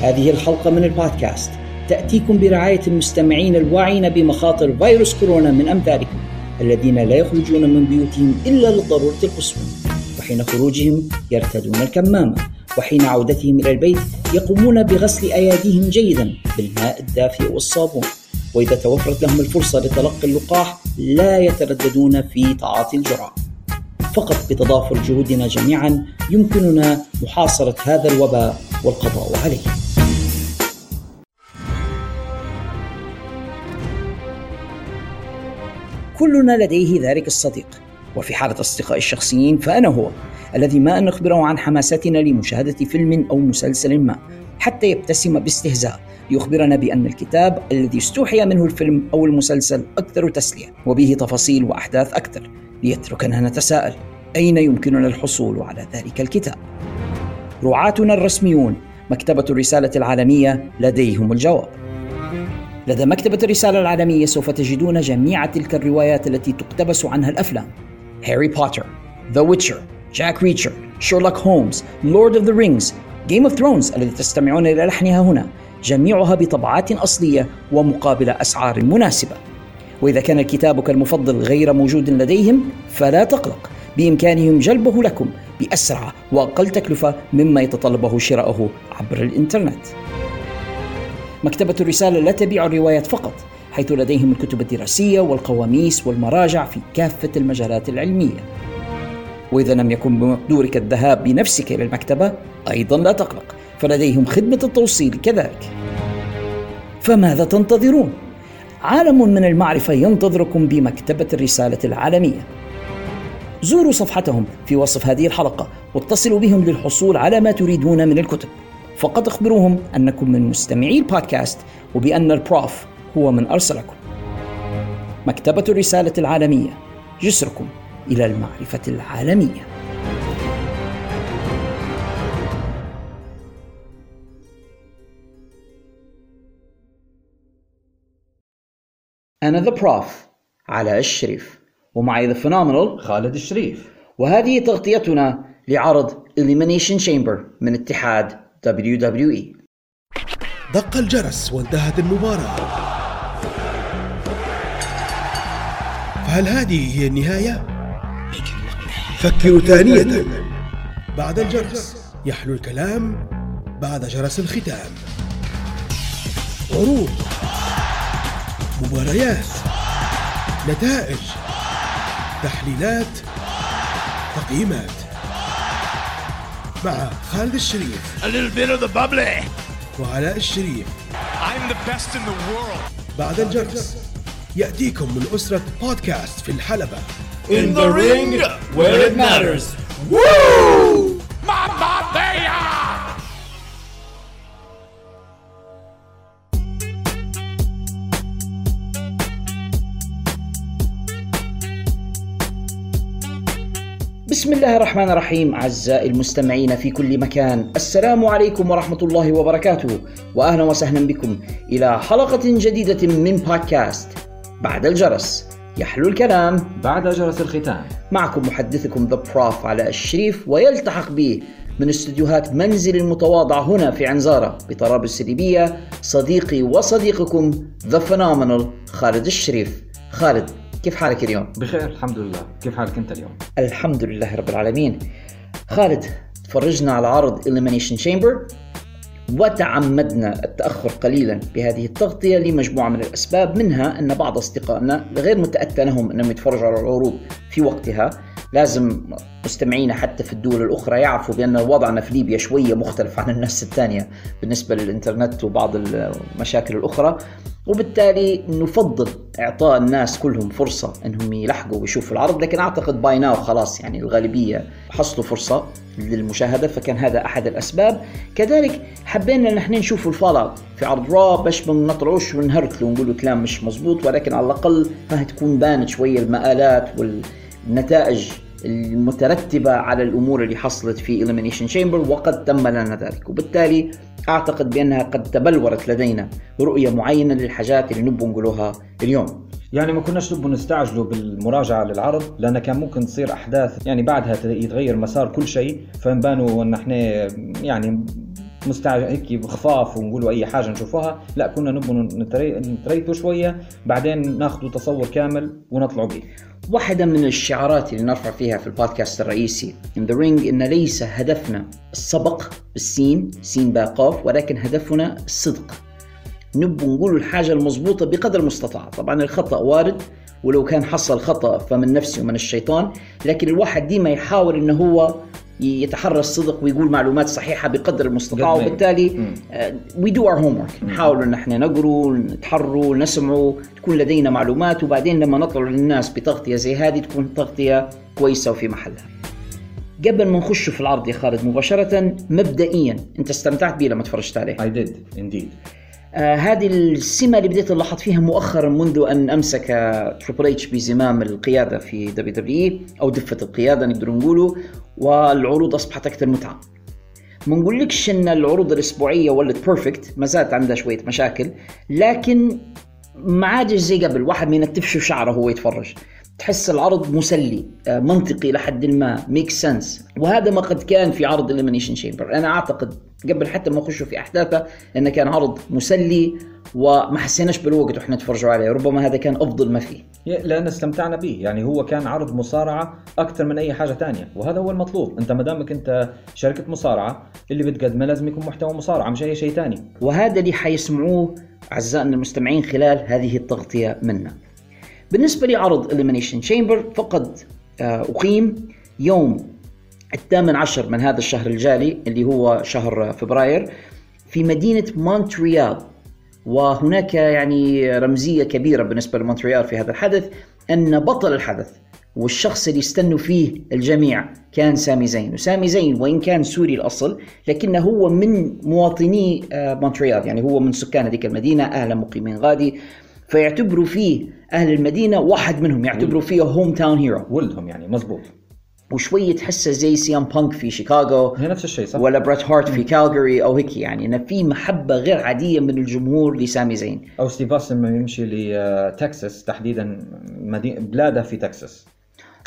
هذه الحلقة من البودكاست. تأتيكم برعاية المستمعين الواعين بمخاطر فيروس كورونا من أمثالكم الذين لا يخرجون من بيوتهم إلا للضرورة القصوى وحين خروجهم يرتدون الكمامة وحين عودتهم إلى البيت يقومون بغسل أيديهم جيدا بالماء الدافئ والصابون. وإذا توفرت لهم الفرصة لتلقي اللقاح لا يترددون في تعاطي الجرعة. فقط بتضافر جهودنا جميعا يمكننا محاصرة هذا الوباء والقضاء. عليه كلنا لديه ذلك الصديق. وفي حالة أصدقائي الشخصيين فأنا هو الذي ما أن نخبره عن حماستنا لمشاهدة فيلم أو مسلسل ما حتى يبتسم باستهزاء ليخبرنا بأن الكتاب الذي استوحي منه الفيلم أو المسلسل أكثر تسلية وبه تفاصيل وأحداث أكثر. ليتركنا نتساءل. أين يمكننا الحصول على ذلك الكتاب؟ رعاتنا الرسميون مكتبة الرسالة العالمية لديهم الجواب. لدى مكتبة الرسالة العالمية سوف تجدون جميع تلك الروايات التي تقتبس عنها الأفلام. هاري بوتر The Witcher جاك ريتشر شيرلوك هولمز Lord of the Rings Game of Thrones الذي تستمعون إلى لحنها هنا. جميعها بطبعات أصلية ومقابل أسعار مناسبة. وإذا كان كتابك المفضل غير موجود لديهم فلا تقلق. بإمكانهم جلبه لكم بأسرع وأقل تكلفة مما يتطلبه شراءه عبر الإنترنت. مكتبة الرسالة لا تبيع الروايات فقط حيث لديهم الكتب الدراسية والقواميس والمراجع في كافة المجالات العلمية. وإذا لم يكن بمقدورك الذهاب بنفسك إلى المكتبة أيضا لا تقلق فلديهم خدمة التوصيل كذلك. فماذا تنتظرون؟ عالم من المعرفة ينتظركم بمكتبة الرسالة العالمية. زوروا صفحتهم في وصف هذه الحلقة واتصلوا بهم للحصول على ما تريدون من الكتب. فقط أخبروهم أنكم من مستمعي البودكاست وبأن ال Prof هو من أرسلكم. مكتبة الرسالة العالمية جسركم إلى المعرفة العالمية. أنا The Prof علاء الشريف. ومعي The Phenomenal خالد الشريف. وهذه تغطيتنا لعرض Elimination Chamber من اتحاد WWE دق الجرس وانتهت المباراة. فهل هذه هي النهاية؟ فكروا ثانية. بعد الجرس يحلو الكلام بعد جرس الختام. عروض. مباريات نتائج تحليلات تقييمات مع خالد الشريف A little bit of the bubbly. وعلاء الشريف I'm the best in the world. بعد الجرس يأتيكم من أسرة بودكاست في الحلبة In the ring where it matters. Woo! بسم الله الرحمن الرحيم أعزائي المستمعين في كل مكان. السلام عليكم ورحمة الله وبركاته وأهلا وسهلا بكم إلى حلقة جديدة من بودكاست بعد الجرس. يحلو الكلام. بعد جرس الختام. معكم محدثكم The Prof علاء الشريف ويلتحق بي من استديوهات منزلي المتواضع هنا في عنزارة بطرابلس الليبية صديقي وصديقكم The Phenomenal خالد الشريف. خالد كيف حالك اليوم؟ بخير الحمد لله. كيف حالك أنت اليوم؟ الحمد لله رب العالمين. خالد تفرجنا على عرض Elimination Chamber. وتعمدنا التأخر قليلا بهذه التغطية لمجموعة من الأسباب منها أن بعض أصدقائنا غير متأتى لهم أنهم يتفرجوا على العروض في وقتها. لازم مستمعينا حتى في الدول الأخرى يعرفوا بأن وضعنا في ليبيا شوية مختلف عن الناس الثانية بالنسبة للإنترنت وبعض المشاكل الأخرى. وبالتالي نفضل إعطاء الناس كلهم فرصة أنهم يلحقوا ويشوفوا العرض لكن أعتقد باي ناو خلاص يعني الغالبية حصلوا فرصة للمشاهدة فكان هذا أحد الأسباب. كذلك حبينا نحن نشوف الفالا في عرض را باش ما نطلعوش ونهرتلوا ونقولوا كلام مش مزبوط ولكن على الأقل تكون بانت شوية المآلات والنتائج المترتبة على الأمور اللي حصلت في Elimination Chamber وقد تم لنا ذلك. وبالتالي أعتقد بأنها قد تبلورت لدينا رؤية معينة للحاجات اللي نبغى نقولوها اليوم. يعني ما كناش نبغى نستعجلوا بالمراجعة للعرض لأن كان ممكن تصير أحداث يعني بعدها يتغير مسار كل شيء فنبانوا أن إحنا يعني مستعجل هيك بخفاف ونقولوا أي حاجة نشوفوها. لا كنا نبغى نتري- نتريتوا شوية بعدين ناخذوا تصور كامل ونطلعوا به واحدة من الشعارات اللي نرفع فيها في البودكاست الرئيسي In the Ring إن ليس هدفنا السبق بالسين سين باء قاف ولكن هدفنا الصدق. نبغى نقول الحاجة المضبوطة بقدر المستطاع. طبعا الخطأ وارد ولو كان حصل خطأ فمن نفسي ومن الشيطان لكن الواحد ديما يحاول إنه هو يتحرى الصدق ويقول معلومات صحيحة بقدر المستطاع وبالتالي. we do our homework نحاول إن إحنا نقروا نتحروا نسمعوا تكون لدينا معلومات وبعدين لما نطلع للناس بتغطية زي هذه تكون تغطية كويسة وفي محلها. قبل ما نخش في العرض يا خالد مباشرة مبدئيا أنت استمتعت بيه لما تفرجت عليه. I did indeed آه هذه السمة اللي بديت الاحظ فيها مؤخرا منذ أن أمسك Triple H بزمام القيادة في WW أو دفة القيادة نقدر نقوله والعروض أصبحت أكثر متعة. ما نقولكش ان العروض الأسبوعية ولت perfect ما زالت عندها شوية مشاكل لكن ما عادش زي قبل. واحد ما ينتفش شعره وهو يتفرج. تحس العرض مسلي آه، منطقي لحد ما make sense وهذا ما قد كان في عرض Elimination Chamber أنا أعتقد قبل حتى ما نخشوا في أحداثه انه كان عرض مسلي وما حسيناش بالوقت وإحنا نتفرجوا عليه ربما هذا كان أفضل ما فيه. لأن استمتعنا به يعني هو كان عرض مصارعة أكثر من أي حاجة تانية وهذا هو المطلوب. أنت ما دامك أنت شركه مصارعة اللي بتقدمه لازم يكون محتوى مصارعة مش أي شيء تاني. وهذا اللي حيسمعوه أعزائنا المستمعين خلال هذه التغطية منا. بالنسبة لعرض Elimination Chamber فقد آه، أقيم يوم الثامن عشر من هذا الشهر الجاري اللي هو شهر فبراير في مدينة مونتريال. وهناك يعني رمزية كبيرة بالنسبة لمونتريال في هذا الحدث أن بطل الحدث والشخص اللي استنوا فيه الجميع كان سامي زين. وسامي زين وإن كان سوري الأصل لكنه هو من مواطني آه، مونتريال. يعني هو من سكان هذيك المدينة أهلا مقيمين غادي. فيعتبروا فيه أهل المدينة واحد منهم يعتبروا فيه hometown hero ولدهم يعني مزبوط وشوية تحسه زي CM Punk في شيكاغو هي نفس الشيء صح؟ ولا بريت هارت في كالجاري أو هيك يعني إنه في محبة غير عادية من الجمهور لسامي زين. أو ستيف لما يمشي لتكساس تحديدا مدينه بلاده في تكساس.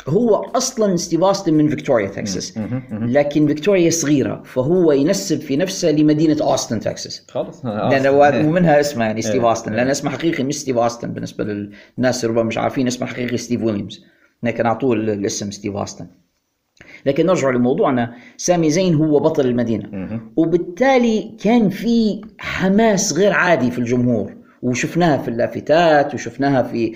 هو أصلا ستيف أوستن من فيكتوريا تكساس. لكن فيكتوريا صغيرة فهو ينسب في نفسه لمدينة أوستن تكساس. خلص لأن هو ومنها اسمه يعني ستيف إيه. اوستن لأن اسمه حقيقي مش ستيف أوستن بالنسبة للناس اللي ربما مش عارفين اسمه حقيقي ستيف ويليامز. لكن اعطوه ال- الاسم ستيف أوستن. لكن نرجع لموضوعنا. سامي زين هو بطل المدينة. وبالتالي كان في حماس غير عادي في الجمهور. وشفناها في اللافتات وشفناها في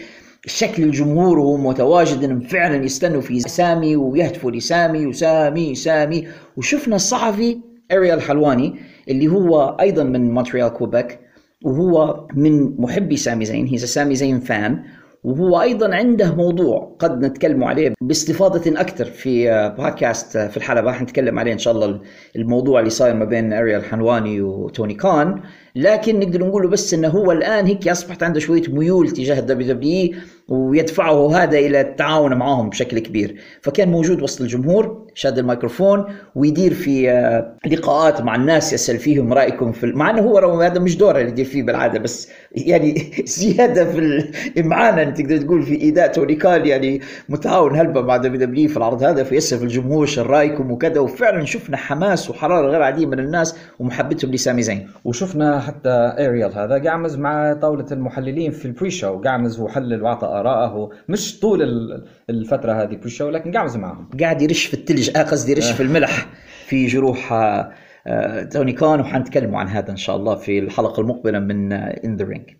شكل الجمهور وهو متواجد انهم فعلا يستنوا في سامي ويهتفوا لسامي وسامي سامي. وشفنا الصحفي أريال حلواني اللي هو أيضا من مونتريال كوبك وهو من محبي سامي زين. هي سامي زين fan وهو أيضا عنده موضوع قد نتكلم عليه باستفاضة أكثر في آه، بودكاست آه، في الحلبه حنتكلم عليه إن شاء الله الموضوع اللي صاير ما بين أريال حلواني وتوني خان. لكن نقدر نقوله بس إنه هو الآن هيك أصبحت عنده شوية ميول تجاه الدبليو دبليو ويدفعه هذا إلى التعاون معهم بشكل كبير. فكان موجود وسط الجمهور شاد الميكروفون ويدير في آه، لقاءات مع الناس يسأل فيهم رأيكم في مع إنه هو هذا مش دوره اللي يدير فيه بالعادة بس يعني زيادة في الامعانه انت تقدر تقول في ايذاء توني خان يعني متعاون هلبة مع دبليو دبليو في العرض هذا فيسأل الجمهور شو رأيكم وكذا وفعلا شفنا حماس وحرارة غير عادية من الناس ومحبتهم لسامي زين. وشفنا حتى اريال هذا قعمز مع طاولة المحللين في ال pre-show قعمز وحلل واعطى آراءه مش طول ال- الفترة هذه pre-show لكن قعمز معهم. قاعد يرش في الثلج آه قصدي يرش في الملح. في جروح آه، آه، توني خان وحنتكلموا عن هذا إن شاء الله في الحلقة المقبلة من in the ring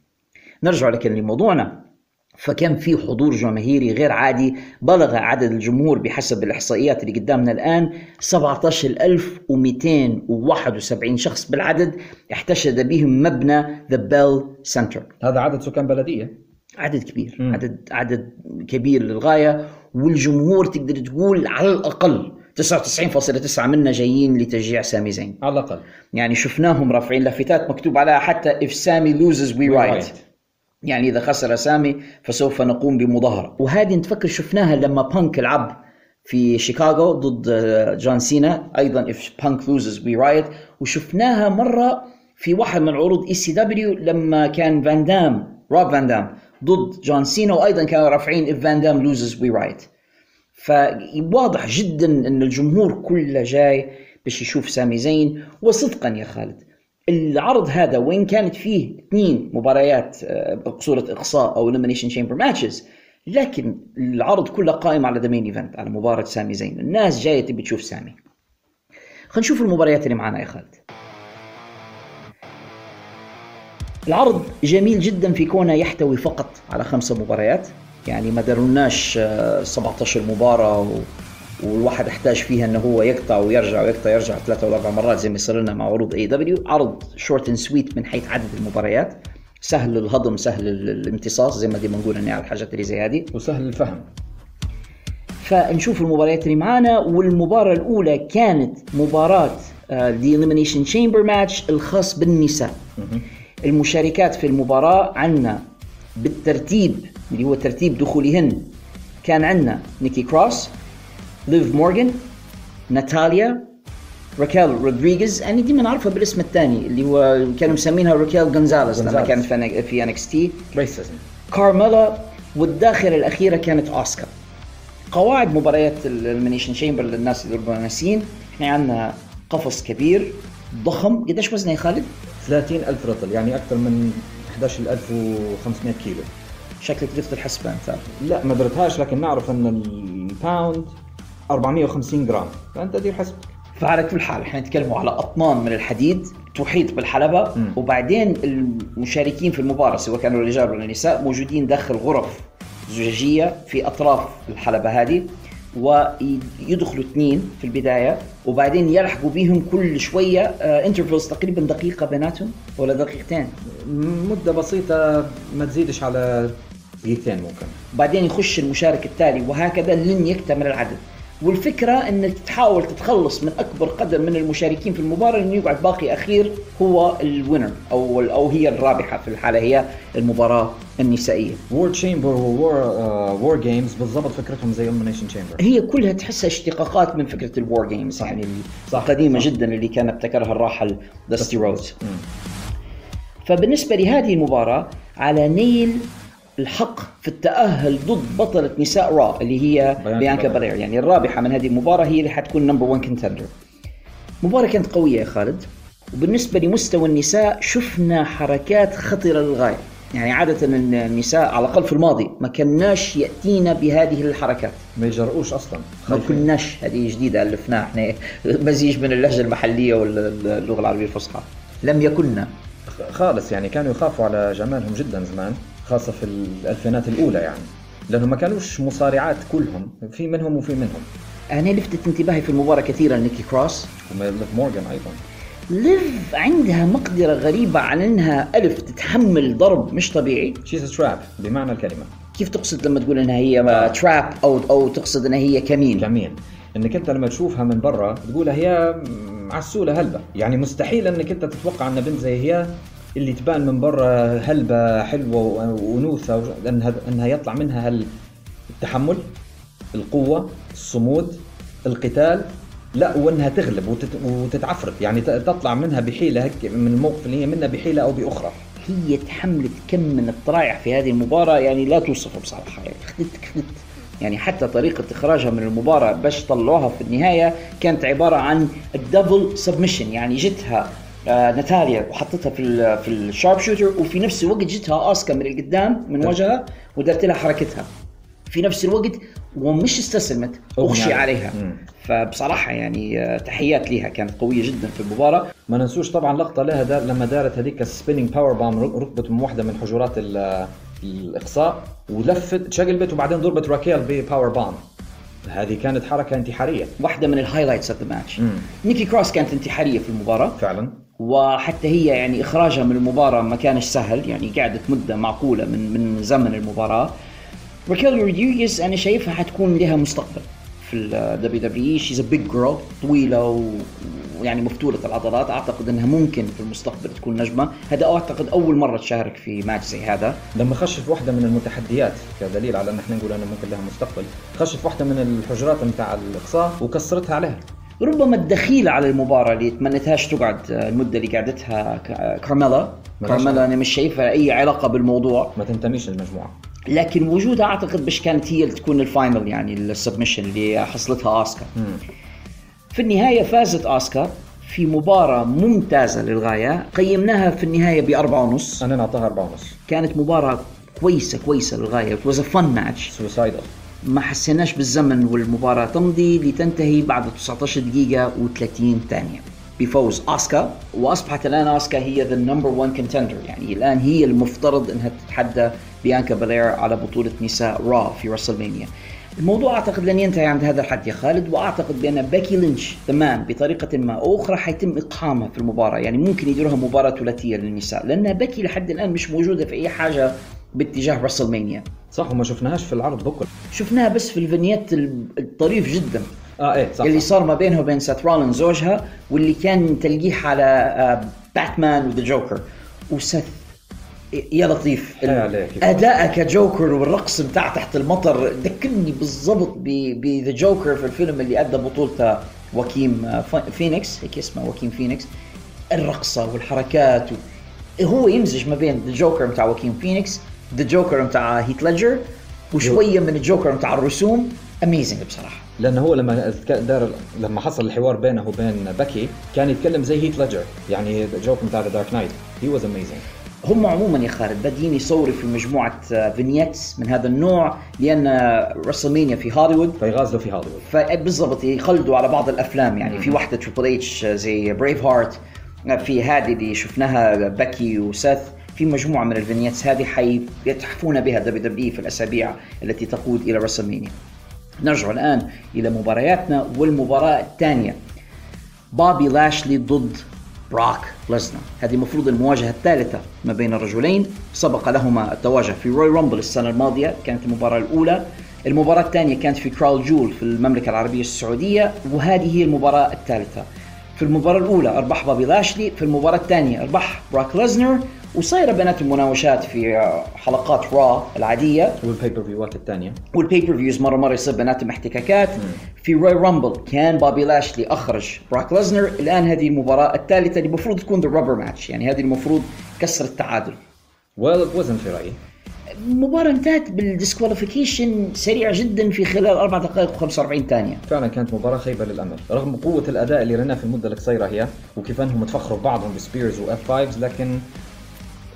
نرجع لكن لموضوعنا. فكان في حضور جماهيري غير عادي بلغ عدد الجمهور بحسب الإحصائيات اللي قدامنا الآن 17271 شخص بالعدد. احتشد بهم مبنى ذا بيل سنتر هذا عدد سكان بلدية. عدد كبير مم. عدد عدد كبير للغاية والجمهور تقدر تقول على الأقل 99.9 منا جايين لتشجيع سامي زين. على الأقل. يعني شفناهم رافعين لافتات مكتوب عليها حتى if سامي loses we right يعني إذا خسر سامي فسوف نقوم بمظاهرة. وهذه نتفكر شفناها لما بانك لعب في شيكاغو ضد جون سينا أيضا if punk loses we riot. وشفناها مرة في واحد من عروض اي سي دبليو لما كان فان دام روب فان دام ضد جون سينا وأيضا كانوا رافعين if فان دام loses we riot. فواضح جدا إن الجمهور كله جاي باش يشوف سامي زين. وصدقا يا خالد العرض هذا وين كانت فيه اثنين مباريات آه، بصورة إقصاء أو elimination chamber matches لكن العرض كله قائم على the main event على مباراة سامي زين. الناس جاية تبي تشوف سامي. خلينا نشوف المباريات اللي معنا يا خالد. العرض جميل جدا في كونه يحتوي فقط على خمسة مباريات. يعني ما دارولناش آه، 17 مباراة و... والواحد احتاج فيها إنه هو يقطع ويرجع ويقطع يرجع ثلاثة ولا أربع مرات زي ما يصير لنا مع عروض اي دبليو عرض short and sweet من حيث عدد المباريات. سهل الهضم سهل ال- الامتصاص زي ما دي بنقول يعني على الحاجات اللي زي هذه. وسهل الفهم. فنشوف المباريات اللي معانا. والمباراة الأولى كانت مباراة آه، the elimination chamber match الخاص بالنساء. المشاركات في المباراة عندنا بالترتيب اللي هو ترتيب دخولهن كان عندنا نيكي كروس ليف مورغان ناتاليا راكيل رودريغيز يعني دي نعرفها بالاسم الثاني اللي هو كانوا مسمينها راكيل غونزاليز لما. كانت في في NXT كارميلا والداخلة الأخيرة كانت أوسكا قواعد مباريات ال elimination chamber للناس اللي ربما ناسين إحنا عندنا قفص كبير ضخم قديش وزنه يا خالد؟ 30000 رطل يعني أكثر من 11500 كيلو. شكلك درت الحسبة انت لا ما درتهاش لكن نعرف إن الباوند 450 جرام. فأنت دير حسبك. فعلى كل حال إحنا نتكلموا على أطنان من الحديد تحيط بالحلبة مم. وبعدين المشاركين في المباراة سواء كانوا الرجال ولا النساء موجودين داخل غرف زجاجية في أطراف الحلبة هذه. ويدخلوا اثنين في البداية وبعدين يلحقوا بيهم كل شوية intervals تقريبا دقيقة بيناتهم. ولا دقيقتين. مدة بسيطة ما تزيدش على دقيقتين ممكن. بعدين يخش المشارك التالي وهكذا لن يكتمل العدد. والفكرة انك تحاول تتخلص من أكبر قدر من المشاركين في المباراة انه يقعد باقي أخير هو ال winner أو أو هي الرابحة في الحالة هي المباراة النسائية. war chamber war war games بالضبط فكرتهم زي elimination chamber هي كلها تحسها اشتقاقات من فكرة ال war games يعني صح. القديمة جدا اللي كان ابتكرها الراحل داستي رودز فبالنسبة لهذه المباراة على نيل الحق في التأهل ضد بطلة نساء را اللي هي بيانكا. بالير يعني الرابحة من هذه المباراة هي اللي حتكون number 1 contender مباراة كانت قوية يا خالد. وبالنسبة لمستوى النساء شفنا حركات خطرة للغاية. يعني عادة النساء على الأقل في الماضي ما كناش يأتينا بهذه الحركات. ما يجرؤوش أصلا. ما. كناش. هذه جديدة ألفناها إحنا. مزيج من اللهجة المحلية واللغة العربية الفصحى. لم يكن خالص يعني كانوا يخافوا على جمالهم جدا زمان. خاصة في الألفينات الأولى يعني. لأنهم ما كانوش مصارعات كلهم في منهم وفي منهم. أنا لفتت انتباهي في المباراة كثيرا نيكي كروس. وليف مورجان أيضا. ليف عندها مقدرة غريبة على أنها ألف تتحمل ضرب مش طبيعي. she's trap بمعنى الكلمة. كيف تقصد لما تقول أنها هي تراب أو أو تقصد أنها هي كمين؟ كمين. إنك أنت لما تشوفها من برا تقولها هي عسولة هلبة. يعني مستحيل إنك أنت تتوقع إن بنت زي هي اللي تبان من برا هلبة حلوة و- وانوثة و- إنها انها يطلع منها هال التحمل القوة الصمود القتال لا وإنها تغلب وتت... وتتعفرت. يعني تطلع منها بحيلة هيك من الموقف اللي هي منها بحيلة أو بأخرى. هي تحملت كم من الطرائع في هذه المباراة يعني لا توصف بصراحة. يعني خدت خدت يعني حتى طريقة إخراجها من المباراة باش طلعوها في النهاية كانت عبارة عن ال double submission يعني جتها ناتاليا وحطتها في في ال sharpshooter وفي نفس الوقت جتها اوسكا من القدام من وجهها ودرت لها حركتها. في نفس الوقت ومش استسلمت أغشي عليها. فبصراحة يعني آه، تحيات ليها كانت قوية جدا في المباراة. ما ننسوش طبعا لقطة لها دار لما دارت هذيك ال spinning power bomb ركبت من واحدة من حجرات ال- الإقصاء ولفت شقلبت وبعدين ضربت راكيل ب power bomb هذه كانت حركة انتحارية. واحدة من ال highlights of the match. نيكي كروس كانت انتحارية في المباراة. فعلا. وحتى هي يعني إخراجها من المباراة ما كانش سهل يعني قعدت مدة معقولة من من زمن المباراة. راكيل رودريغيز أنا شايفها حتكون لها مستقبل في ال WWE. She's a big girl طويلة ويعني مفتولة العضلات. أعتقد إنها ممكن في المستقبل تكون نجمة. هذا أعتقد أول مرة تشارك في ماتش زي هذا. لما خش في واحدة من المتحديات كدليل على إن إحنا نقول إنه ممكن لها مستقبل خش في واحدة من الحجرات نتاع الإقصاء وكسرتها عليها. ربما الدخيل على المباراة اللي تمنيتهاش تقعد المدة اللي قعدتها كارميلا ملهاش كارميلا أنا مش شايفها أي علاقة بالموضوع. ما تنتميش للمجموعة. لكن وجودها أعتقد مش كانت هي اللي تكون ال final يعني ال submission اللي حصلتها آسكا مم. في النهاية فازت آسكا في مباراة ممتازة للغاية. قيمناها في النهاية بأربعة ونص. أنا نعطيها أربعة ونص. كانت مباراة كويسة كويسة للغاية. It was a fun match. suicidal ما حسيناش بالزمن والمباراة تمضي لتنتهي بعد 19 دقيقة و30 ثانية. بفوز اسكا وأصبحت الآن اسكا هي the number 1 contender يعني الآن هي المفترض إنها تتحدى بيانكا بالير على بطولة نساء Raw في WrestleMania. الموضوع أعتقد لن ينتهي عند هذا الحد يا خالد وأعتقد بأن باكي لينش تمام بطريقة ما أو أخرى حيتم اقحامها في المباراة. يعني ممكن يديروها مباراة ثلاثية للنساء لأن باكي لحد الآن مش موجودة في أي حاجة باتجاه WrestleMania. صح وما شفناهاش في العرض بكل. شفناها بس في ال vignette الطريف جدا. آه إيه صح, اللي. صار ما بينها وبين سات رولينز زوجها واللي كان تلقيح على آه، باتمان و The Joker. وسات يا لطيف. اداءه كجوكر والرقص بتاع تحت المطر ذكرني بالضبط ب The Joker في الفيلم اللي أدى بطولته واكيم آه، فينيكس. هيك اسمه واكيم فينيكس. الرقصة والحركات و... هو يمزج ما بين The Joker بتاع واكيم فينيكس The Joker بتاع هيت ليدجر وشوية من الجوكر بتاع الرسوم amazing بصراحة. لأنه هو لما دار لما حصل الحوار بينه وبين باكي كان يتكلم زي هيت ليدجر يعني جوكر بتاع The Dark Knight he was amazing هم عموما يا خالد بادين يصوروا في مجموعة آه، vignettes من هذا النوع لأن WrestleMania في هوليوود فيغازلوا في هوليوود فبالضبط يقلدوا على بعض الأفلام يعني في واحدة Triple H زي Braveheart في هذه اللي شفناها باكي وساث في مجموعة من ال vignettes هذه حيتحفون بها WWE في الأسابيع التي تقود إلى WrestleMania نرجع الآن إلى مبارياتنا والمباراة الثانية. بابي لاشلي ضد براك ليزنر هذه المفروض المواجهة الثالثة ما بين الرجلين. سبق لهما التواجه في Royal Rumble السنة الماضية كانت المباراة الأولى. المباراة الثانية كانت في Crown Jewel في المملكة العربية السعودية وهذه هي المباراة الثالثة. في المباراة الأولى أربح بابي لاشلي في المباراة الثانية أربح براك ليزنر وصايرة بيناتهم مناوشات في حلقات Raw العادية. وال pay-per-view ات الثانية وال pay-per-views مرة مرة يصير بيناتهم احتكاكات في Royal Rumble كان بابي لاشلي أخرج براك ليزنر الآن هذه المباراة الثالثة اللي المفروض تكون the rubber match يعني هذه المفروض كسر التعادل. Well, wasn't في رأيي. المباراة انتهت بال disqualification سريع جدا في خلال أربع دقائق و45 ثانية. فعلا كانت مباراة خيبة للأمل. رغم قوة الأداء اللي رناه في المدة القصيرة هي وكيف أنهم تفخروا ببعضهم ب spears و F5 لكن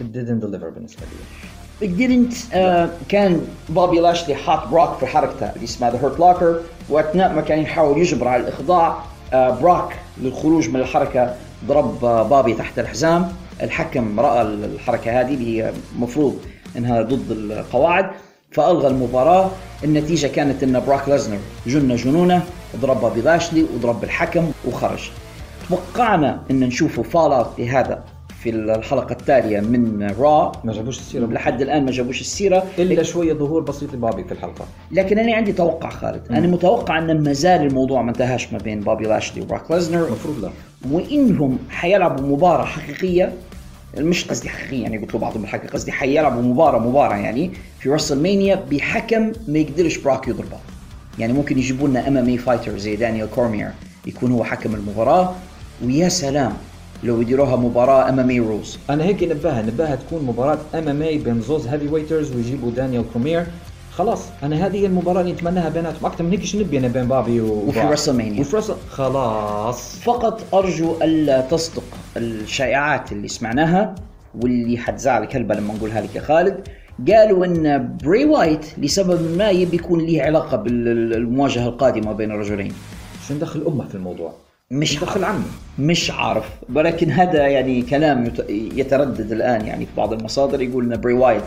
it didn't deliver بالنسبة لي. It didn't آه كان بابي لاشلي حاط براك في حركته اللي اسمها the hurt locker وأثناء ما كان يحاول يجبر على الإخضاع آه براك للخروج من الحركة ضرب بابي تحت الحزام. الحكم رأى الحركة هذه اللي هي المفروض إنها ضد القواعد فألغى المباراة. النتيجة كانت إن براك ليزنر جن جنونه ضرب بابي لاشلي وضرب الحكم وخرج. توقعنا إن نشوفه fallout لهذا في الحلقة التالية من Raw ما جابوش السيرة. لحد الآن ما جابوش السيرة. إلا شوية ظهور بسيط لبابي في الحلقة. لكن أنا عندي توقع خالد. أنا متوقع أن ما زال الموضوع ما انتهاش ما بين بابي لاشلي وبراك ليزنر. المفروض لا. وإنهم حيلعبوا مباراة حقيقية. مش قصدي حقيقية يعني قلت له بعضهم الحق قصدي حيلعبوا مباراة مباراة يعني في WrestleMania بحكم ما يقدرش براك يضربه. يعني ممكن يجيبوا لنا MMA fighter زي دانيال كورمير يكون هو حكم المباراة. ويا سلام لو يديروها مباراة MMA rules أنا هيك نباها نباها تكون مباراة MMA بين زوز heavyweights ويجيبوا دانيال كومير خلاص أنا هذه هي المباراة اللي نتمناها بيناتهم أكثر من هيك شو نبي أنا بين بابي و... وفي WrestleMania. وفي Wrestle خلاص. فقط أرجو الا تصدق الشائعات اللي سمعناها واللي حتزعلك هلبة لما نقولها لك يا خالد قالوا أن بري وايت لسبب ما يبي يكون له علاقة بالمواجهه القادمة بين الرجلين. شو ندخل أمه في الموضوع؟ مش عارف. عمي. مش عارف. ولكن هذا يعني كلام يت- يتردد الآن. يعني في بعض المصادر يقول إن بري وايت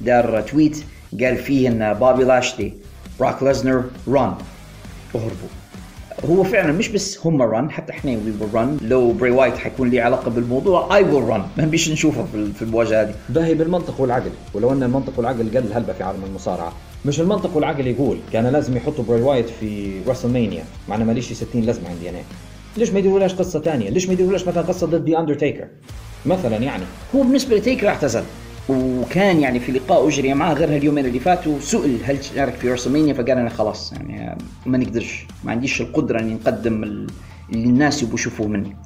دار tweet قال فيه إن بابي لاشلي براك ليزنر run. أهربوا. هو فعلا مش بس هم run حتى إحنا we will run. لو بري وايت حيكون له علاقة بالموضوع I will run ما نبيش نشوفه في ال- في المواجهة هذه. باهي بالمنطق والعقل. ولو إن المنطق والعقل قل هلبة في عالم المصارعة. مش المنطق والعقل يقول كان لازم يحطوا براي وايت في رسلمانيا مع انه ماليش 60 لازمة عندي أنا. ليش ما يديرولهاش قصة ثانية ليش ما يديرولهاش مثلا قصة ضد ذي اندرتيكر مثلا يعني. هو بالنسبة لتيكر اعتزل. وكان يعني في لقاء أجري معه غير هاليومين اللي فاتوا سئل هل تشارك في رسلمانيا فقال أنا خلاص يعني ما نقدرش. ما عنديش القدرة إني نقدم ال- اللي الناس يبغوا يشوفوه مني.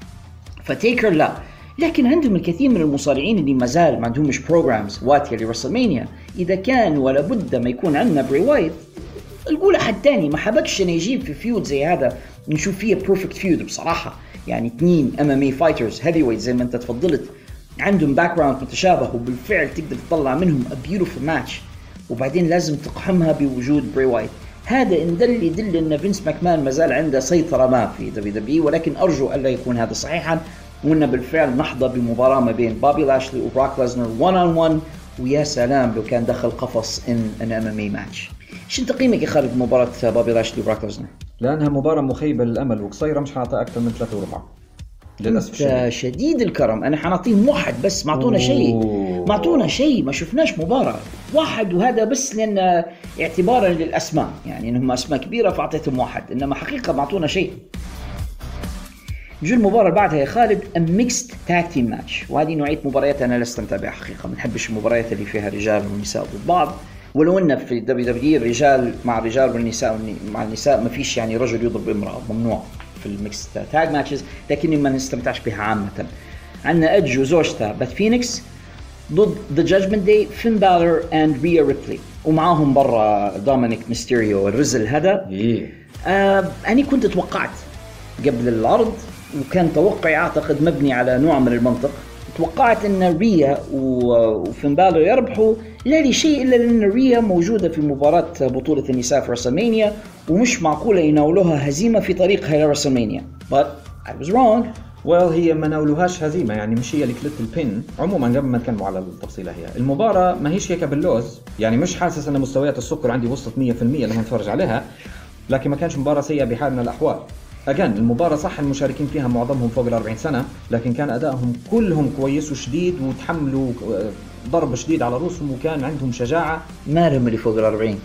فتيكر لا. لكن عندهم الكثير من المصارعين اللي ما زال ما عندهمش programs واتيه لرسلمانيا إذا كان ولا بد ما يكون عندنا بري وايت. القوا له أحد تاني. ما حبكش انه يجيب في feud زي هذا. نشوف فيه perfect feud بصراحة. يعني اثنين MMA fighters heavyweight زي ما أنت تفضلت. عندهم background متشابه وبالفعل تقدر تطلع منهم a beautiful match وبعدين لازم تقحمها بوجود بري وايت هذا إن دل يدل إن فينس ماكمان ما زال عنده سيطرة ما في دبليو دبليو ولكن أرجو ألا يكون هذا صحيحا. وإن بالفعل نحظى بمباراة ما بين بابي لاشلي وبراك ليزنر 1 on 1 ويا سلام لو كان دخل قفص ان an MMA match شو تقييمك يا خالد مباراه بابي لاشلي وبراك؟ لانها مباراة مخيبة للأمل وقصيرة مش حاعطيها أكثر من ثلاثة وربع. للأسف الشديد. شديد الكرم. أنا حنعطيهم واحد بس ما أعطونا شيء. ما أعطونا شيء ما شفناش مباراة. واحد وهذا بس لأن اعتبارا للأسماء. يعني إنهم أسماء كبيرة فأعطيتهم واحد. إنما حقيقة ما أعطونا شيء. جو المباراة اللي بعدها يا خالد mixed tag team match وهذه نوعية مباريات أنا لست متابعها حقيقة. ما نحبش المباريات اللي فيها رجال ونساء ضد بعض. ولو إن في الدبليو دبليو الرجال مع الرجال والنساء مع النساء ما فيش يعني رجل يضرب امرأة ممنوع في ال mixed tag matches لكني ما نستمتعش بها عامة. عندنا ادج وزوجته بث فينيكس ضد ذا جادجمنت داي فين بالر and ريا ريبلي ومعاهم برا دومينيك ميستيريو الرزل هذا. إيه. آه أنا كنت توقعت قبل العرض وكان توقعي أعتقد مبني على نوع من المنطق. توقعت أن ريا و- وفين بالور يربحوا لا لشيء إلا لأن ريا موجودة في مباراة بطولة النساء في رسلمانيا ومش معقولة يناولوها هزيمة في طريقها إلى رسلمانيا. But I was wrong. ويل هي ما ناولوهاش هزيمة يعني مش هي اللي كلت البين عموما قبل ما نتكلموا على التفصيلة هي. المباراة ما هيش هيك باللوز يعني مش حاسس إن مستويات السكر عندي وصلت 100% لما اتفرج عليها لكن ما كانش مباراة سيئة بحال من الأحوال. اجان المباراة صح المشاركين فيها معظمهم فوق ال 40 سنة لكن كان أدائهم كلهم كويس وشديد وتحملوا آه، ضرب شديد على رؤوسهم وكان عندهم شجاعة. ما لهم اللي فوق الأربعين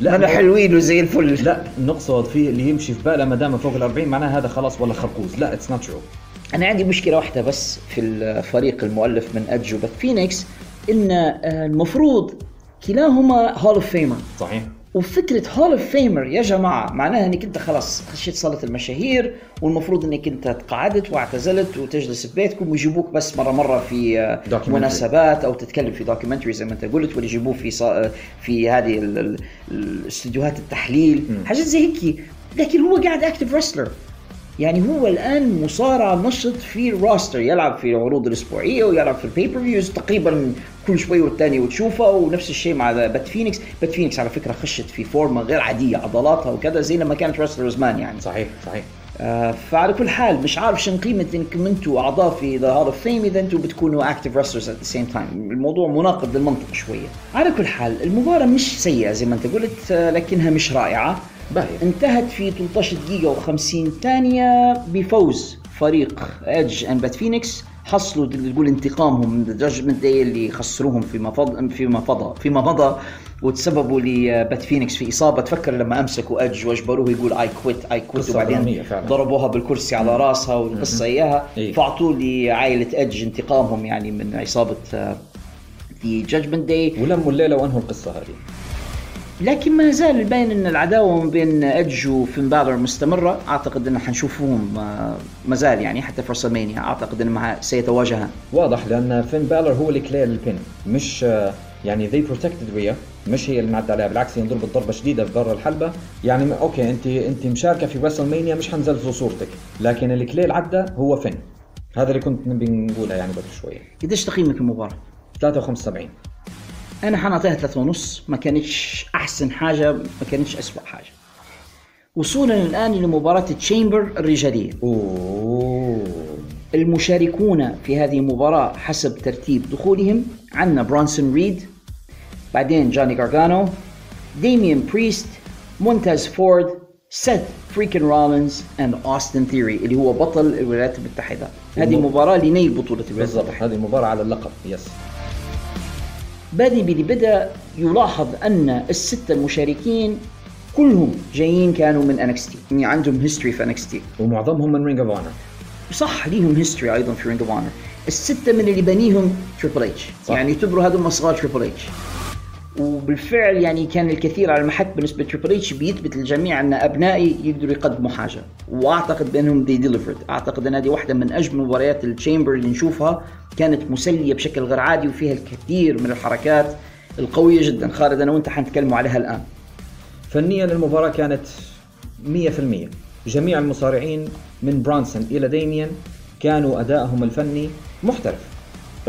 لا، لا أنا هو- حلوين وزي الفل. لا نقصد فيه اللي يمشي في باله ما دام فوق ال 40 معناه هذا خلاص ولا خرقوز. لا it's not true أنا عندي مشكلة واحدة بس في الفريق المؤلف من ادج وبث فينيكس إن آه، المفروض كلاهما Hall of Famer صحيح. وفكرة Hall of Famer يا جماعة معناها إنك أنت خلاص خشيت صالة المشاهير والمفروض إنك أنت تقاعدت واعتزلت وتجلس في بيتكم ويجيبوك بس مرة مرة في. مناسبات أو تتكلم في documentary زي ما أنت قلت ولا يجيبوه في صا... في هذه ال- ال- الاستديوهات التحليل. حاجات زي هيك لكن هو قاعد active wrestler يعني هو الآن مصارع نشط في ال roster يلعب في العروض الأسبوعية ويلعب في ال pay-per-views تقريبا كل شوي والتاني وتشوفه ونفس الشيء مع بث فينيكس بث فينيكس على فكرة خشت في فورمه غير عادية عضلاتها وكذا زي لما كانت wrestler زمان يعني. صحيح صحيح. آه فعلى كل حال مش عارف شن قيمة انكم أنتم أعضاء في the Hall of Fame إذا أنتم بتكونوا active wrestlers at the same time الموضوع مناقض للمنطق شوية. على كل حال المباراة مش سيئة زي ما أنت قلت آه لكنها مش رائعة. باهي. انتهت في 13 دقيقة و50 ثانية بفوز فريق ايدج and بث فينيكس حصلوا اللي تقول انتقامهم من ذا جادجمنت داي اللي خسروهم فيما فضل فيما فضى فيما مضى وتسببوا لبث فينيكس في إصابة. تفكر لما أمسكوا ايدج وأجبروه يقول I quit I quit وبعدين. ضربوها بالكرسي على راسها والقصة إياها. إيه. فأعطوا لعائله ايدج انتقامهم يعني من عصابه ذا جادجمنت داي ولموا الليلة وأنهوا القصة هذه. لكن ما زال الباين أن العداوة ما بين إدج وفين بالر مستمرة. أعتقد أن حنشوفهم آه، ما زال يعني حتى في رسلمانيا. أعتقد انهم سيتواجهان. واضح لأن فين بالر هو اللي clear البين مش آه، يعني they protected ريا مش هي اللي معدى عليها. بالعكس هي ضربت ضربة شديدة في برا الحلبة. يعني أوكي أنت أنت مشاركة في رسلمانيا مش حنهزوا صورتك. لكن اللي clear عدى هو فين. هذا اللي كنت نبي نقولها يعني قبل شوية. قديش تقييمك المباراه؟ 73 أنا حنعطيها ثلاثة ونص ما كانتش أحسن حاجة ما كانتش اسوء حاجة. وصولا الآن لمباراة chamber الرجالية. أوه. المشاركون في هذه المباراة حسب ترتيب دخولهم عندنا برونسون ريد بعدين جوني جارجانو ديميان بريست مونتاز فورد سيث freakin رولينز and أوستن ثيري اللي هو بطل الولايات المتحدة. هذه مباراة لنيل بطولة الولايات بالضبط المتحدة. هذه المباراه على اللقب يس. بادئ باللي بدأ يلاحظ أن الستة المشاركين كلهم جايين كانوا من انكس تي يعني عندهم history في انكس تي ومعظمهم من رينج اوف اونر صح ليهم history أيضا في رينج اوف اونر الستة من اللي بنيهم تريبل اتش. يعني يعتبروا هذول اصغار تريبل اتش وبالفعل يعني كان الكثير على المحك بالنسبة لتريبل اتش بيثبت للجميع أن أبنائي يقدروا يقدموا حاجة. وأعتقد بأنهم they delivered أعتقد أن هذه واحدة من أجمل مباريات ال chamber اللي نشوفها كانت مسلية بشكل غير عادي وفيها الكثير من الحركات القوية جدا. خالد أنا وأنت حنتكلموا عليها الآن. فنيا المباراة كانت 100% جميع المصارعين من برانسون إلى ديميان كانوا أدائهم الفني محترف.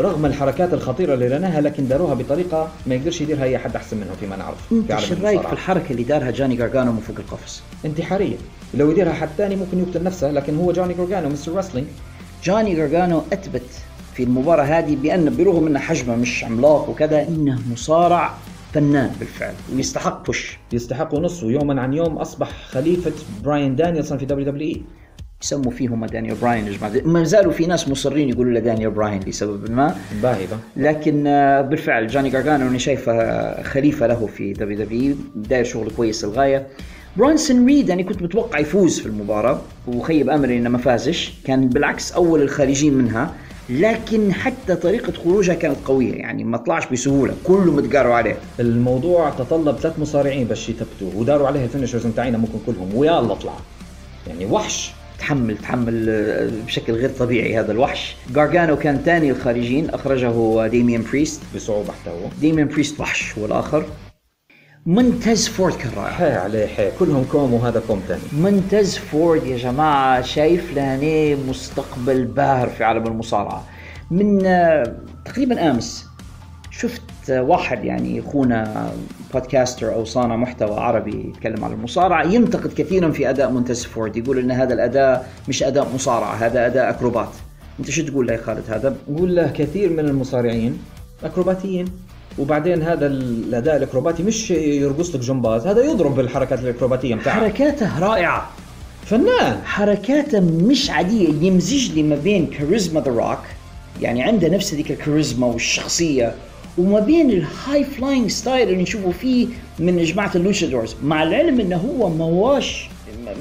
رغم الحركات الخطيرة اللي ريناها لكن داروها بطريقة ما يقدرش يديرها أي حد أحسن منهم فيما نعرف في شو رايك. في الحركه اللي دارها جاني جارجانو من فوق القفص؟ انتحارية. لو يديرها حد ثاني ممكن يقتل نفسه لكن هو جوني جارجانو Mister Wrestling جاني جارجانو أثبت في المباراة هذه بأن برغم إنه حجمه مش عملاق وكذا إنه مصارع فنان بالفعل ويستحق بوش يستحق نص ويوما عن يوم أصبح خليفة براين دانيelson في دبليو دبليو إي. يسموا فيهم دانيال براين يا جماعة. ما زالوا في ناس مصرين يقولوا له دانيال براين لسبب ما. باهبة لكن آه، بالفعل جاني جارجانو أنا شايفه خليفة له في دبليو دبليو إي داير شغل كويس للغاية. برونسون ريد أنا كنت متوقع يفوز في المباراة وخيب أملي إنه ما فازش. كان بالعكس أول الخارجين منها لكن حتى طريقة خروجها كانت قوية يعني ما طلعش بسهولة. كله متقاروا عليه. الموضوع تطلب ثلاث مصارعين باش يثبتوه وداروا عليه ال finishers نتاعنا ممكن كلهم ويلا طلع. يعني وحش. تحمل تحمل آه، بشكل غير طبيعي هذا الوحش. جارجانو كان ثاني الخارجين أخرجه ديميان بريست بصعوبة حتى هو. ديميان بريست وحش هو الآخر. مونتيز فورد كان رائع. حي عليه حي. كلهم كوم وهذا كوم ثاني مونتيز فورد يا جماعة شايف لهني مستقبل باهر في عالم المصارعة. من آه، تقريبا أمس شفت واحد يعني أخونا بودكاستر أو صانع محتوى عربي يتكلم عن المصارعة. ينتقد كثيرا في أداء منتز فورد يقول أن هذا الأداء مش أداء مصارعة هذا أداء أكروبات. أنت شو تقول له يا خالد هذا؟ نقول له كثير من المصارعين أكروباتيين وبعدين هذا الأداء الأكروباتي مش يرقص لك جمباز هذا يضرب بالحركات الأكروباتية بتاعه. حركاته رائعة. فنان. حركاته مش عادية يمزج لي ما بين كاريزما ذا روك يعني عنده نفس ذيك الكاريزما والشخصية وما بين ال high flying style اللي نشوفه فيه من جماعة ال luchadores مع العلم إنه هو مواش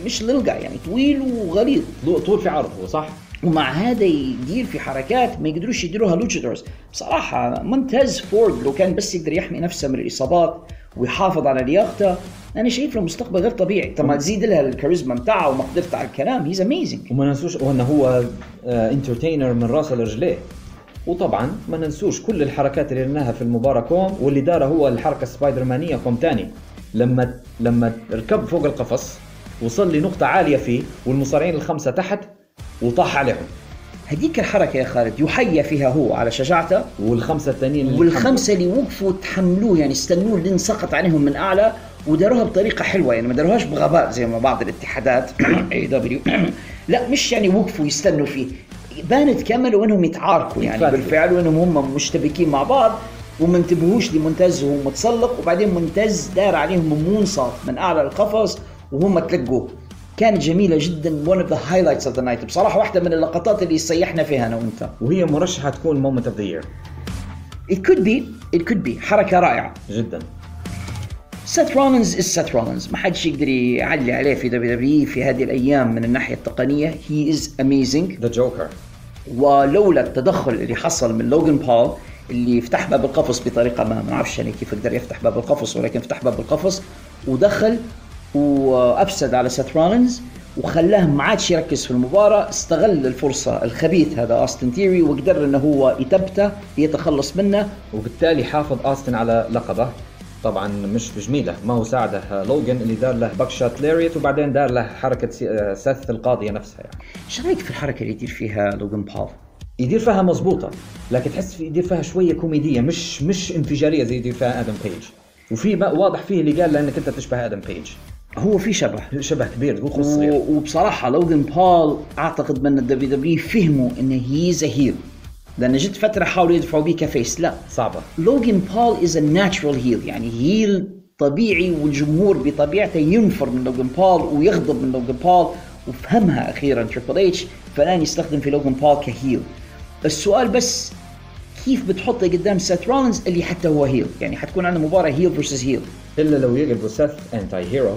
مش للقى يعني طويل وغليظ. طول في عرض هو صح؟ ومع هذا يدير في حركات ما يقدروش يديروها luchadores بصراحة مونتيز فورد لو كان بس يقدر يحمي نفسه من الإصابات ويحافظ على لياقته أنا شايف له مستقبل غير طبيعي. طبعا تزيد لها الكاريزما بتاعه ومقدرته على الكلام he's amazing وما ننسوش انه هو entertainer من راسه لرجليه وطبعا ما ننسوش كل الحركات اللي درناها في المباراة كوم واللي دارها هو الحركة سبايدرمانية كوم تاني. لما لما ركب فوق القفص وصل لنقطة عالية فيه والمصارعين الخمسة تحت وطاح عليهم. هذيك الحركة يا خالد يحيى فيها هو على شجاعته والخمسة الثانيين اللي والخمسة اللي وقفوا تحملوه يعني استنوه لين سقط عليهم من أعلى وداروها بطريقة حلوة. يعني ما داروهاش بغباء زي ما بعض الاتحادات اي دبليو لا مش يعني وقفوا يستنوا فيه. بانت كملوا انهم يتعاركوا يعني يتقاتلوا. بالفعل وإنهم هم مشتبكين مع بعض وما انتبهوش لمونتيز وهو متسلق. وبعدين مونتيز دار عليهم moonsault من أعلى القفص وهم تلقوه. كانت جميلة جدا one of the highlights of the night. بصراحة واحدة من اللقطات اللي سيحنا فيها أنا وأنت. وهي مرشحة تكون moment of the year it could be it could be. حركة رائعة. جدا. سيث رولينز is سيث رولينز ما حدش يقدر يعلي عليه في دبليو دبليو في هذه الأيام من الناحية التقنية. he is amazing the joker ولولا التدخل اللي حصل من لوجان بول اللي فتح باب القفص بطريقة ما ما أعرفش يعني كيف قدر يفتح باب القفص ولكن فتح باب القفص ودخل وأفسد على سيث رولينز وخلاه ما عادش يركز في المباراة. استغل الفرصة الخبيث هذا اوستن ثيري وقدر إنه هو يثبته يتخلص منه وبالتالي حافظ اوستن على لقبه. طبعا مش بجميله ما هو ساعده لوجان اللي دار له buckshot lariat وبعدين دار له حركة سيث القاضية نفسها يعني. إيش رأيك في الحركة اللي يدير فيها لوجان بول؟ يدير فيها مزبوطه لكن تحس في يدير فيها شوية كوميدية مش مش انفجارية زي يدير فيها آدم بيج. وفي واضح فيه اللي قال لأنك أنت تشبه آدم بيج. هو في شبه. شبه كبير خو صغير. وبصراحة لوجان بول أعتقد من الدبليو دبليو فهموا انه he's heel لأن جت فترة حاولوا يدفعوا بيه ك face لا صعبة. لوجان بول is a natural heel يعني heel طبيعي والجمهور بطبيعته ينفر من لوجان بول ويغضب من لوجان بول. وفهمها أخيرا تريبل اتش فالآن يستخدم في لوجان بول ك heel. السؤال بس كيف بتحطه قدام سيث رولينز اللي حتى هو heel يعني حتكون عندنا مباراة heel versus heel إلا لو يقلبوا سيث anti hero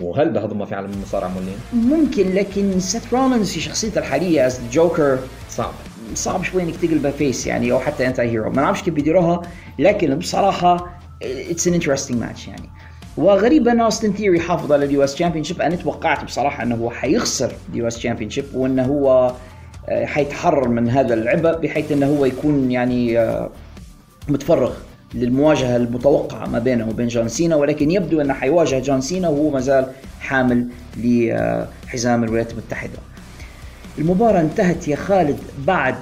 وهل بهضمه في عالم المصارعة مولين؟ ممكن لكن سيث رولينز في شخصيته الحالية as joker صعب. صعب شوي إنك تقلبها face يعني أو حتى anti hero ما نعرفش كيف بيديروها لكن بصراحة it's an interesting match يعني. وغريب إن اوستن ثيري حافظ على ال US championship أنا توقعت بصراحة إنه هو حيخسر ال US championship وإنه هو آه، حيتحرر من هذا العبء بحيث إنه هو يكون يعني آه، متفرغ للمواجهة المتوقعة ما بينه وبين جون سينا. ولكن يبدو إنه حيواجه جون سينا وهو ما زال حامل لحزام الولايات المتحدة. المباراة انتهت يا خالد بعد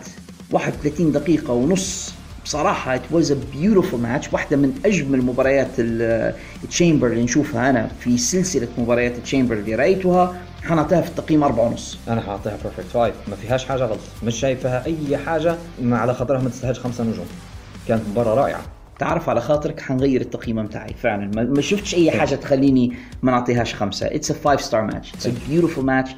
31 دقيقة ونص. بصراحة it was a beautiful match واحدة من أجمل مباريات ال chamber اللي نشوفها أنا في سلسلة مباريات ال chamber اللي رأيتها. حنعطيها في التقييم أربعة ونص. أنا حاعطيها perfect five ما فيهاش حاجة غلط. مش شايفها أي حاجة ما على خاطرها ما تستاهلش خمسة نجوم. كانت مباراة رائعة. تعرف على خاطرك حنغير التقييم بتاعي فعلا. ما, ما شفتش أي حاجة تخليني ما نعطيهاش خمسة. it's a five star match it's a beautiful match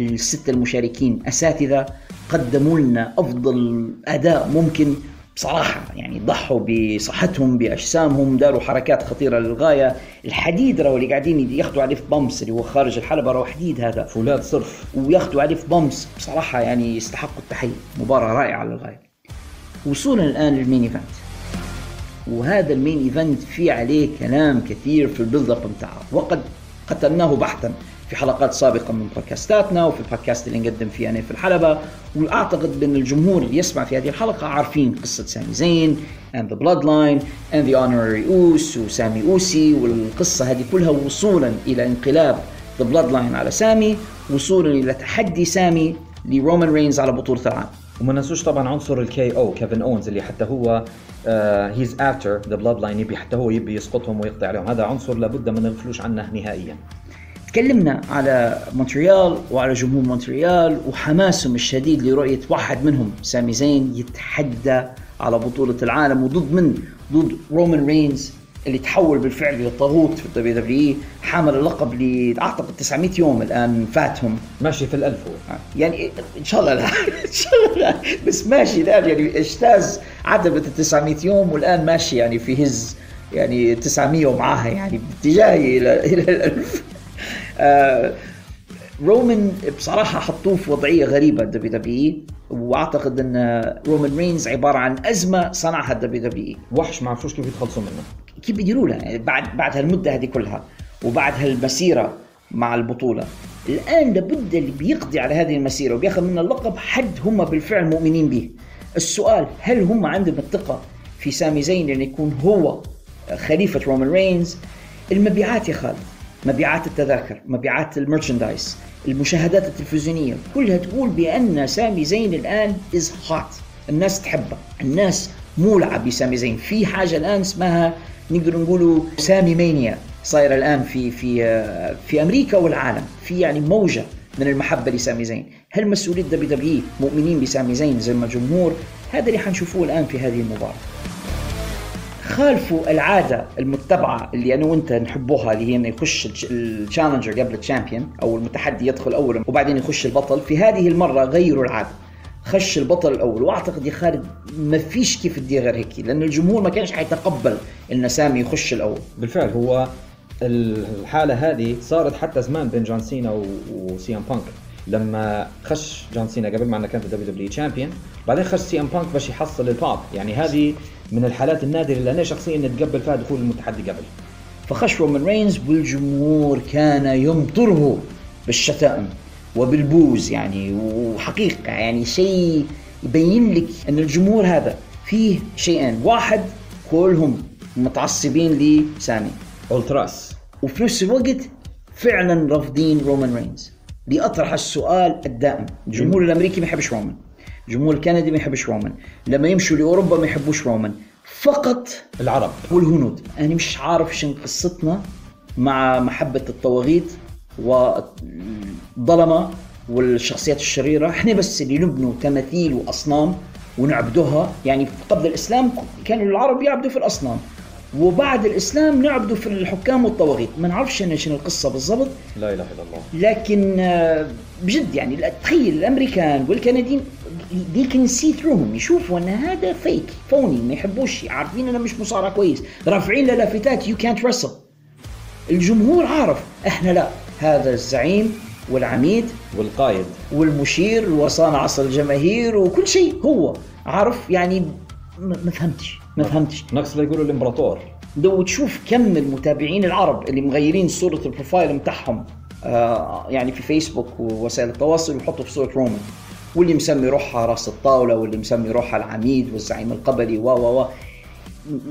الستة المشاركين أساتذة قدموا لنا أفضل أداء ممكن بصراحة يعني ضحوا بصحتهم بأجسامهم داروا حركات خطيرة للغاية. الحديد raw اللي قاعدين ياخذوا عليه في bumps اللي هو خارج الحلبة raw حديد هذا. فولاذ صرف. وياخذوا عليه في bumps بصراحة يعني يستحقوا التحية. مباراة رائعة للغاية. وصولا الآن لل main event. وهذا ال main event في عليه كلام كثير في ال build up وقد قتلناه بحثا في حلقات سابقة من بودكاستاتنا وفي البودكاست اللي نقدم فيه أنا في الحلبة. وأعتقد أن الجمهور اللي يسمع في هذه الحلقة عارفين قصة سامي زين and the bloodline and the honorary Uce وسامي Uce والقصة هذه كلها وصولا إلى انقلاب the bloodline على سامي وصولا إلى تحدي سامي لرومان رينز على بطولة العالم. وما ننسوش طبعا عنصر ال KO كيفن أونز اللي حتى هو He's after the Bloodline يبي حتى هو يبي يسقطهم ويقضي عليهم. هذا عنصر لابد ما نغفلوش عنه نهائيا. تكلمنا على مونتريال وعلى جمهور مونتريال وحماسهم الشديد لرؤية واحد منهم سامي زين يتحدى على بطولة العالم وضد من؟ ضد رومان رينز اللي تحول بالفعل إلى طاغوت في ال WWE حامل اللقب لاعتقد 900 يوم الآن فاتهم. ماشي في الألف هو. يعني إن شاء الله لا إن شاء الله لا. بس ماشي الان يعني اجتاز عتبة ال 900 يوم والآن ماشي يعني في هز يعني 900 ومعاها يعني باتجاهي إلى إلى الألف. آه، رومان بصراحة حطوه في وضعية غريبة ال WWE وأعتقد إن رومان رينز عبارة عن أزمة صنعها ال WWE وحش ما عرفوش كيف يتخلصوا منه. كيف بيديروا لها يعني بعد بعد هالمدة هذه كلها وبعد هالمسيرة مع البطولة. الآن لابد اللي بيقضي على هذه المسيرة وبياخذ منا اللقب حد هم بالفعل مؤمنين به. السؤال هل هم عندهم الثقة في سامي زين إن يكون هو خليفة رومان رينز؟ المبيعات يا خالد. مبيعات التذاكر مبيعات ال merchandise المشاهدات التلفزيونية كلها تقول بأن سامي زين الآن is hot الناس تحبه. الناس مولعه بسامي زين. في حاجة الآن اسمها نقدر نقولوا سامي مانيا صايرة الآن في في في أمريكا والعالم. في يعني موجة من المحبة لسامي زين. هل مسؤوليه WWE مؤمنين بسامي زين زي ما الجمهور هذا اللي حنشوفوه الآن في هذه المباراة. خالفوا العادة المتبعة اللي أنا وأنت نحبوها اللي هي إنه يخش ال challenger قبل ال champion أو المتحدي يدخل اولا وبعدين يخش البطل. في هذه المرة غيروا العادة. خش البطل الأول وأعتقد يا خالد ما فيش كيف تدير غير هيك لأن الجمهور ما كانش حيتقبل إن سامي يخش الأول. بالفعل هو الحالة هذه صارت حتى زمان بين جون سينا وسي إم بانك. لما خش جون سينا قبل ما إنه كان في WWE champion بعدين خش سي إم بانك باش يحصل الباب. يعني هذه من الحالات النادرة اللي أنا شخصيا نتقبل فيها دخول المتحدي قبل. فخش رومان رينز والجمهور كان يمطره بالشتائم وبال boos يعني وحقيقة يعني شيء يبين لك أن الجمهور هذا فيه شيئين واحد كلهم متعصبين لسامي. اولتراس وفي نفس الوقت فعلا رافضين رومان رينز لأطرح السؤال الدائم. الجمهور الأمريكي ما يحبش رومان. الجمهور الكندي ما يحبش رومان. لما يمشوا لأوروبا ما يحبوش رومان. فقط العرب. والهنود. أنا مش عارف شن قصتنا مع محبة الطواغيت والظلمة والشخصيات الشريرة. إحنا بس اللي نبنوا تماثيل وأصنام ونعبدوها. يعني قبل الإسلام كانوا العرب يعبدوا في الأصنام. وبعد الإسلام نعبدوا في الحكام والطواغيت. ما نعرفش شنو شنو القصة بالضبط. لا إله إلا الله. لكن آه، بجد يعني تخيل الأمريكان والكنديين they can see throughهم يشوفوا أن هذا فيك فوني ما يحبوش. عارفين أنه مش مصارع كويس. رافعين له لافتات. يو كانت wrestle. الجمهور عارف. إحنا لا. هذا الزعيم والعميد والقائد والمشير وصانع عصر الجماهير وكل شيء هو. عارف؟ يعني ما فهمتش. ما فهمتش. نقص لا يقولوا الإمبراطور. لو تشوف كم المتابعين العرب اللي مغيرين صورة البروفايل متاعهم آه يعني في فيسبوك ووسائل التواصل ويحطوا في صورة رومان واللي مسمي روحها راس الطاولة واللي مسمي روحها العميد والزعيم القبلي و و و.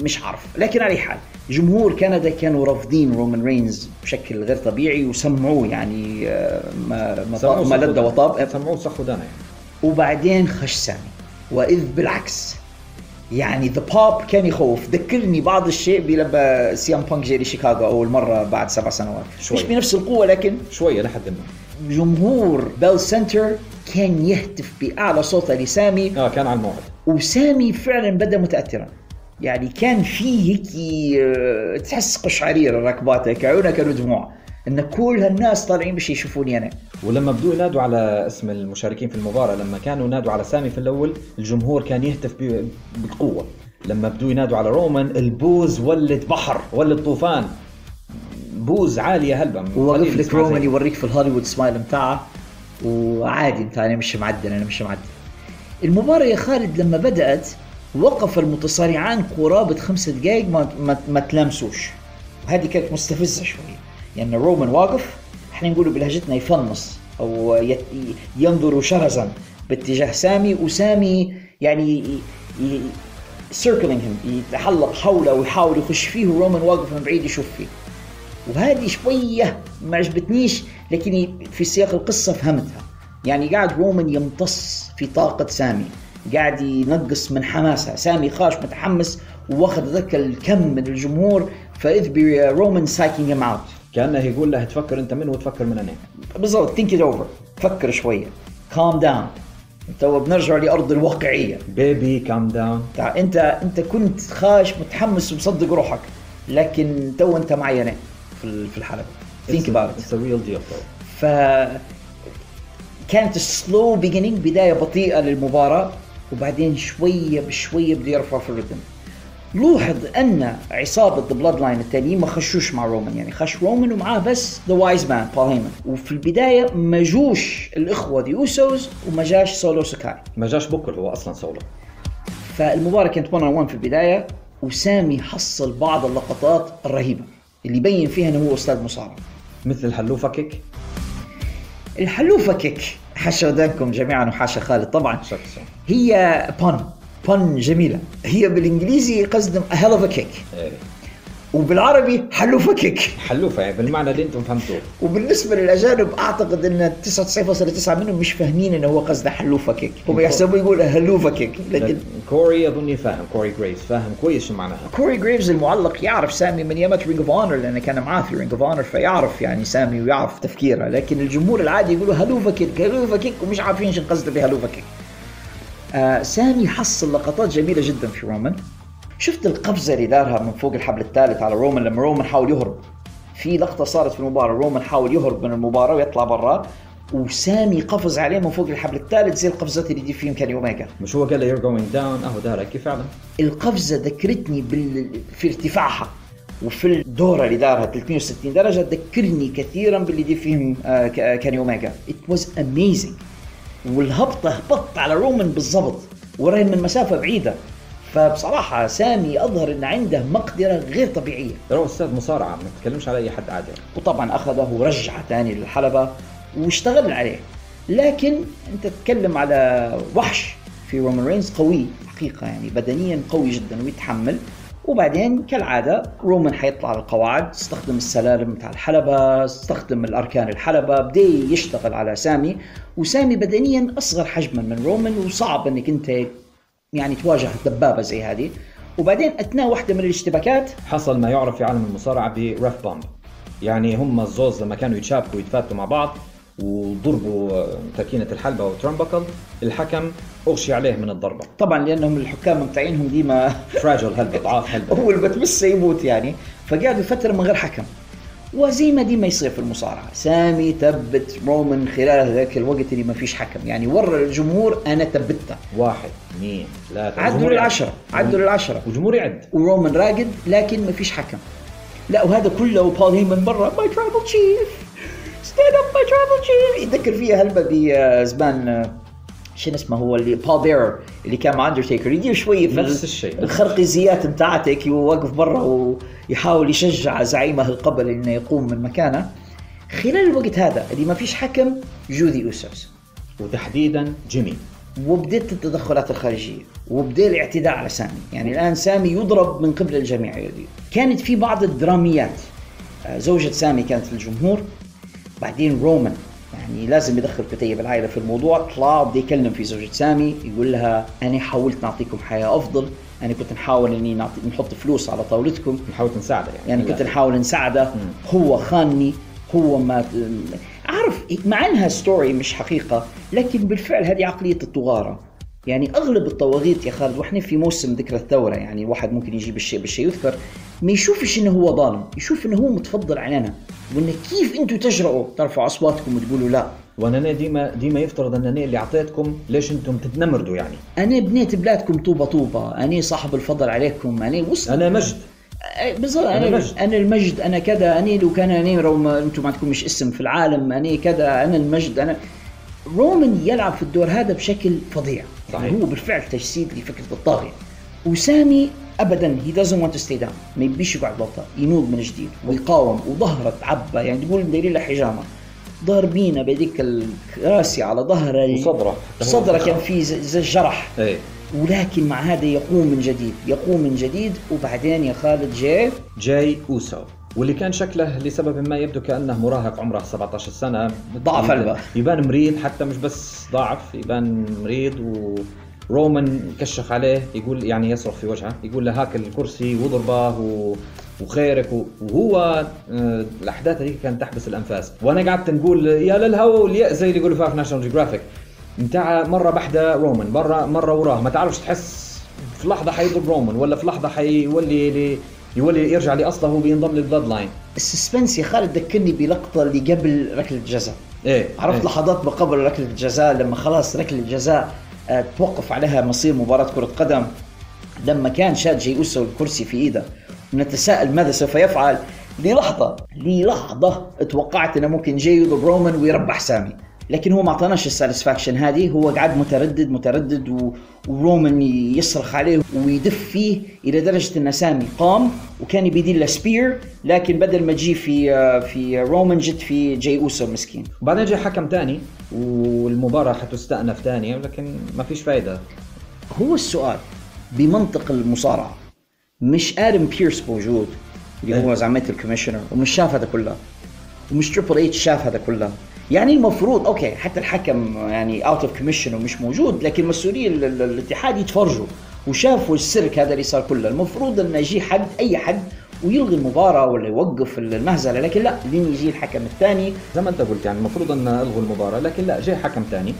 مش عارف. لكن على حال جمهور كندا كانوا رافضين رومان رينز بشكل غير طبيعي وسمعوه يعني آه، ما ما, سمعوه ما ودانا. وطاب. سمعوه صح ودانا يعني وبعدين خش سامي. وإذ بالعكس يعني the pop كان يخوف. ذكرني بعض الشيء بلما سي إم بانك جاي لشيكاغو أول مرة بعد سبع سنوات. شوي. مش بنفس القوة لكن شوية لحد ما. جمهور بيل سنتر كان يهتف بأعلى صوته لسامي. آه كان على الموعد. وسامي فعلا بدأ متاثرا. يعني كان في هيك آه، تحس قشعريرة ركباتك عيونك كانوا دموع. إن كل هالناس طالعين بش يشوفوني أنا. ولما بدوا ينادوا على اسم المشاركين في المباراة لما كانوا ينادوا على سامي في الأول الجمهور كان يهتف ب- بقوة لما بدوا ينادوا على رومان ال boos ولد بحر ولد طوفان. boos عالية هلبة ووقف لك رومان. يوريك في ال Hollywood smile بتاعه وعادي انت أنا مش معدل أنا مش معدل. المباراة يا خالد لما بدأت وقف المتصارعان قرابة خمسة دقائق ما, ما, ما تلامسوش. وهذه كانت مستفزة شوي يعني رومان واقف إحنا نقوله بلهجتنا يفنص أو ينظر شرزا باتجاه سامي وسامي يعني سيركلينج يتحلق حوله ويحاول يخش فيه ورومان واقف من بعيد يشوف فيه. وهذه شوية ما عجبتنيش. لكن في سياق القصة فهمتها. يعني قاعد رومان يمتص في طاقة سامي. قاعد ينقص من حماسها. سامي خاش متحمس واخذ ذاك الكم من الجمهور فإذ برومان psyching him out كأنه يقول له تفكر أنت من وتفكر من أنا. بالضبط think it over فكر شوية. calm down تو بنرجع لأرض الواقعية. baby calm down انت أنت كنت خاش متحمس ومصدق روحك لكن تو أنت معي أنا في ال- في الحلبة think about it. It's a real deal though. ف كانت slow beginning بداية بطيئة للمباراة وبعدين شوية بشويه بده يرفع في الرتم. لوحظ أن عصابة the Bloodline التانيين ما خشوش مع رومان يعني خش رومان ومعاه بس the wise man بول هيمن وفي البداية ما جوش الإخوة the Usos وما جاش سولو سكوا ما جاش بكل هو أصلا سولو فالمباراة كانت 1 1 في البداية وسامي حصل بعض اللقطات الرهيبة اللي يبين فيها إنه هو أستاذ مصارعة مثل الحلوفة kick؟ الحلوفة kick. حاشا ودانكم جميعا وحاشا خالد. طبعا هي بن بن جميلة. هي بالإنجليزي قصدهم a hell of a kick إيه. وبالعربي حلوفة kick. حلوفة يعني بالمعنى اللي أنتم فهمتوه. وبالنسبة للأجانب أعتقد أن 99.9 منهم مش فاهمين أنه هو قصده حلوفة kick. هم يحسبوا يقول هلوفة kick لكن كوري أظني فاهم كوري جريفز فاهم كويس شو معناها. كوري جريفز المعلق يعرف سامي من يامات Ring of Honor لأنه كان معاه في Ring of Honor فيعرف يعني سامي ويعرف تفكيره. لكن الجمهور العادي يقولوا هلوفا kick ومش عارفين شو قصده بهلوفا kick. آه سامي حصل لقطات جميلة جدا في رومان شفت القفزة اللي دارها من فوق الحبل الثالث على رومان لما رومان حاول يهرب. في لقطة صارت في المباراة رومان حاول يهرب من المباراة ويطلع برا وسامي قفز عليه من فوق الحبل الثالث زي القفزات اللي يجي فيهم كاني اوميجا مش هو قال له you're going down. أهو دارك كيف فعلا؟ القفزة ذكرتني بال... في ارتفاعها وفي الدورة اللي دارها 360 درجة تذكرني كثيرا باللي دي فيهم كاني اوميجا it was amazing والهبطة هبطت على رومان بالضبط وراهن من مسافة بعيدة. فبصراحة سامي أظهر إن عنده مقدرة غير طبيعية. هو أستاذ مصارعة ما تتكلمش على أي حد عادي. وطبعا أخذه ورجعه ثاني للحلبة واشتغل عليه. لكن أنت تتكلم على وحش في رومان رينز قوي حقيقة يعني بدنيا قوي جدا ويتحمل. وبعدين كالعادة رومان حيطلع على القواعد استخدم السلالم بتاع الحلبة استخدم الأركان الحلبة بدأ يشتغل على سامي. وسامي بدنيا أصغر حجما من رومان وصعب إنك أنت يعني تواجه دبابة زي هذه. وبعدين أثناء واحدة من الاشتباكات حصل ما يعرف في عالم المصارعة برف بامب. يعني هم الزوز لما كانوا يتشابكوا ويتفاتوا مع بعض وضربوا تركينة الحلبة وترمبكل الحكم أغشي عليه من الضربة. طبعا لأنهم الحكام مقطعينهم ديما فراجل هلبة ضعاف هلبة. هو اللي بتمسه يموت يعني. فقعدوا فترة من غير حكم. وزي ما ديما يصير في المصارعة. سامي ثبت رومان خلال ذاك الوقت اللي ما فيش حكم. يعني ورى الجمهور أنا ثبتته واحد اثنين ثلاثة. عدوا للعشرة. عدوا للعشرة. وجمهور يعد. ورومان راقد لكن ما فيش حكم. لا وهذا كله وبول هيمن برا. my tribal chief stand up my tribal chief يتذكر فيها هلبة بزمان شنو اسمه هو اللي بول بيرر اللي كان مع اندرتيكر يجي شوي في نفس ال- الشيء. الخرقيزيات بتاعتك يوقف برا ويحاول يشجع زعيمه القبلي إنه يقوم من مكانه. خلال الوقت هذا اللي ما فيش حكم جو The Usos. وتحديدا جيمي. وبدأت التدخلات الخارجية وبدأ الاعتداء على سامي. يعني الآن سامي يضرب من قبل الجميع. يدي. كانت في بعض الدراميات. آه، زوجة سامي كانت في الجمهور. بعدين رومان. يعني لازم يدخل كتيب العائلة في الموضوع. طلع بده يكلم في زوجة سامي يقول لها أنا حاولت نعطيكم حياة أفضل أنا كنت نحاول إني نعطي نحط فلوس على طاولتكم. نحاول نساعده يعني. يعني كنت نحاول نساعده. هو خانني هو ما عارف مع إنها ستوري مش حقيقة لكن بالفعل هذه عقلية الطغاره يعني أغلب الطواغيت يا خالد وإحنا في موسم ذكرى الثورة يعني الواحد ممكن يجيب الشيء بالشيء يذكر ما يشوفش إنه هو ظالم يشوف إنه هو متفضل علينا وإنه كيف أنتم تجرؤوا ترفعوا أصواتكم وتقولوا لا وأنا ديما ديما يفترض أن أنا اللي أعطيتكم ليش أنتم تتنمردوا يعني أنا بنيت بلادكم طوبة طوبة أنا صاحب الفضل عليكم أنا وصل أنا مجد بالضبط أنا أنا مجد. مجد. أنا المجد أنا كذا أنا لو كان أنا أنتم ما عندكم مش اسم في العالم أنا كذا أنا المجد أنا رومان يلعب في الدور هذا بشكل فظيع. صحيح. يعني هو بالفعل تجسيد لفكرة الطاغية. وسامي ابدا هي doesn't want to stay down. ما يبيش يقعد بطل ينوض من جديد ويقاوم وظهره تعبى يعني تقول مديرين له حجامة. ضاربينه بهذيك الكراسي على ظهره وصدره. صدرة. كان فيه زي زي الجرح إيه. ولكن مع هذا يقوم من جديد. يقوم من جديد وبعدين يا خالد جاي. جاي أوسو. واللي كان شكله لسبب ما يبدو كأنه مراهق عمره 17 سنة. ضعف يبان- قلبه. يبان مريض حتى مش بس ضعف يبان مريض ورومان كشخ عليه يقول يعني يصرخ في وجهه يقول له هاك الكرسي وضربه و... وخيرك و- وهو آه، الأحداث هذيك كانت تحبس الأنفاس. وأنا قعدت نقول يا للهوى والياء زي اللي يقولوا فيها في ناشونال جيوغرافيك نتاع مرة بحده رومان مره مرة وراه. ما تعرفش تحس في لحظة حيضرب رومان ولا في لحظة حيولي لي يولي يرجع لأصله وبينضم لل Bloodline ال suspense يا خالد ذكرني بلقطة اللي قبل ركلة الجزاء. إيه عرفت إيه. لحظات ما قبل ركلة الجزاء لما خلاص ركلة الجزاء آه، توقف عليها مصير مباراة كرة قدم. لما كان شاد جي أوسو الكرسي في إيده ونتساءل ماذا سوف يفعل؟ للحظة للحظة توقعت إنه ممكن جاي يضرب رومان ويربح سامي. لكن هو ما اعطاناش ال satisfaction هذه هو قاعد متردد متردد و... ورومان يصرخ عليه ويدف فيه إلى درجة إن سامي قام وكان بيدير له spear لكن بدل ما تجي في في رومان جت في جاي أوسو مسكين وبعدين جاء حكم تاني والمباراة حتستأنف تاني لكن ما فيش فايدة. هو السؤال بمنطق المصارعة مش آدم بيرس موجود اللي هو إيه. زعمة ال commissioner ومش شاف هذا كله ومش تريبل اتش شاف هذا كله. يعني المفروض okay حتى الحكم يعني out of commission ومش موجود لكن مسؤولي ال- ال- الاتحاد يتفرجوا وشافوا السيرك هذا اللي صار كله. المفروض إنه يجي حد أي حد ويلغي المباراة ولا يوقف المهزلة لكن لا لين يجي الحكم الثاني. زي ما أنت قلت يعني المفروض ان ألغوا المباراة لكن لا جاء حكم تاني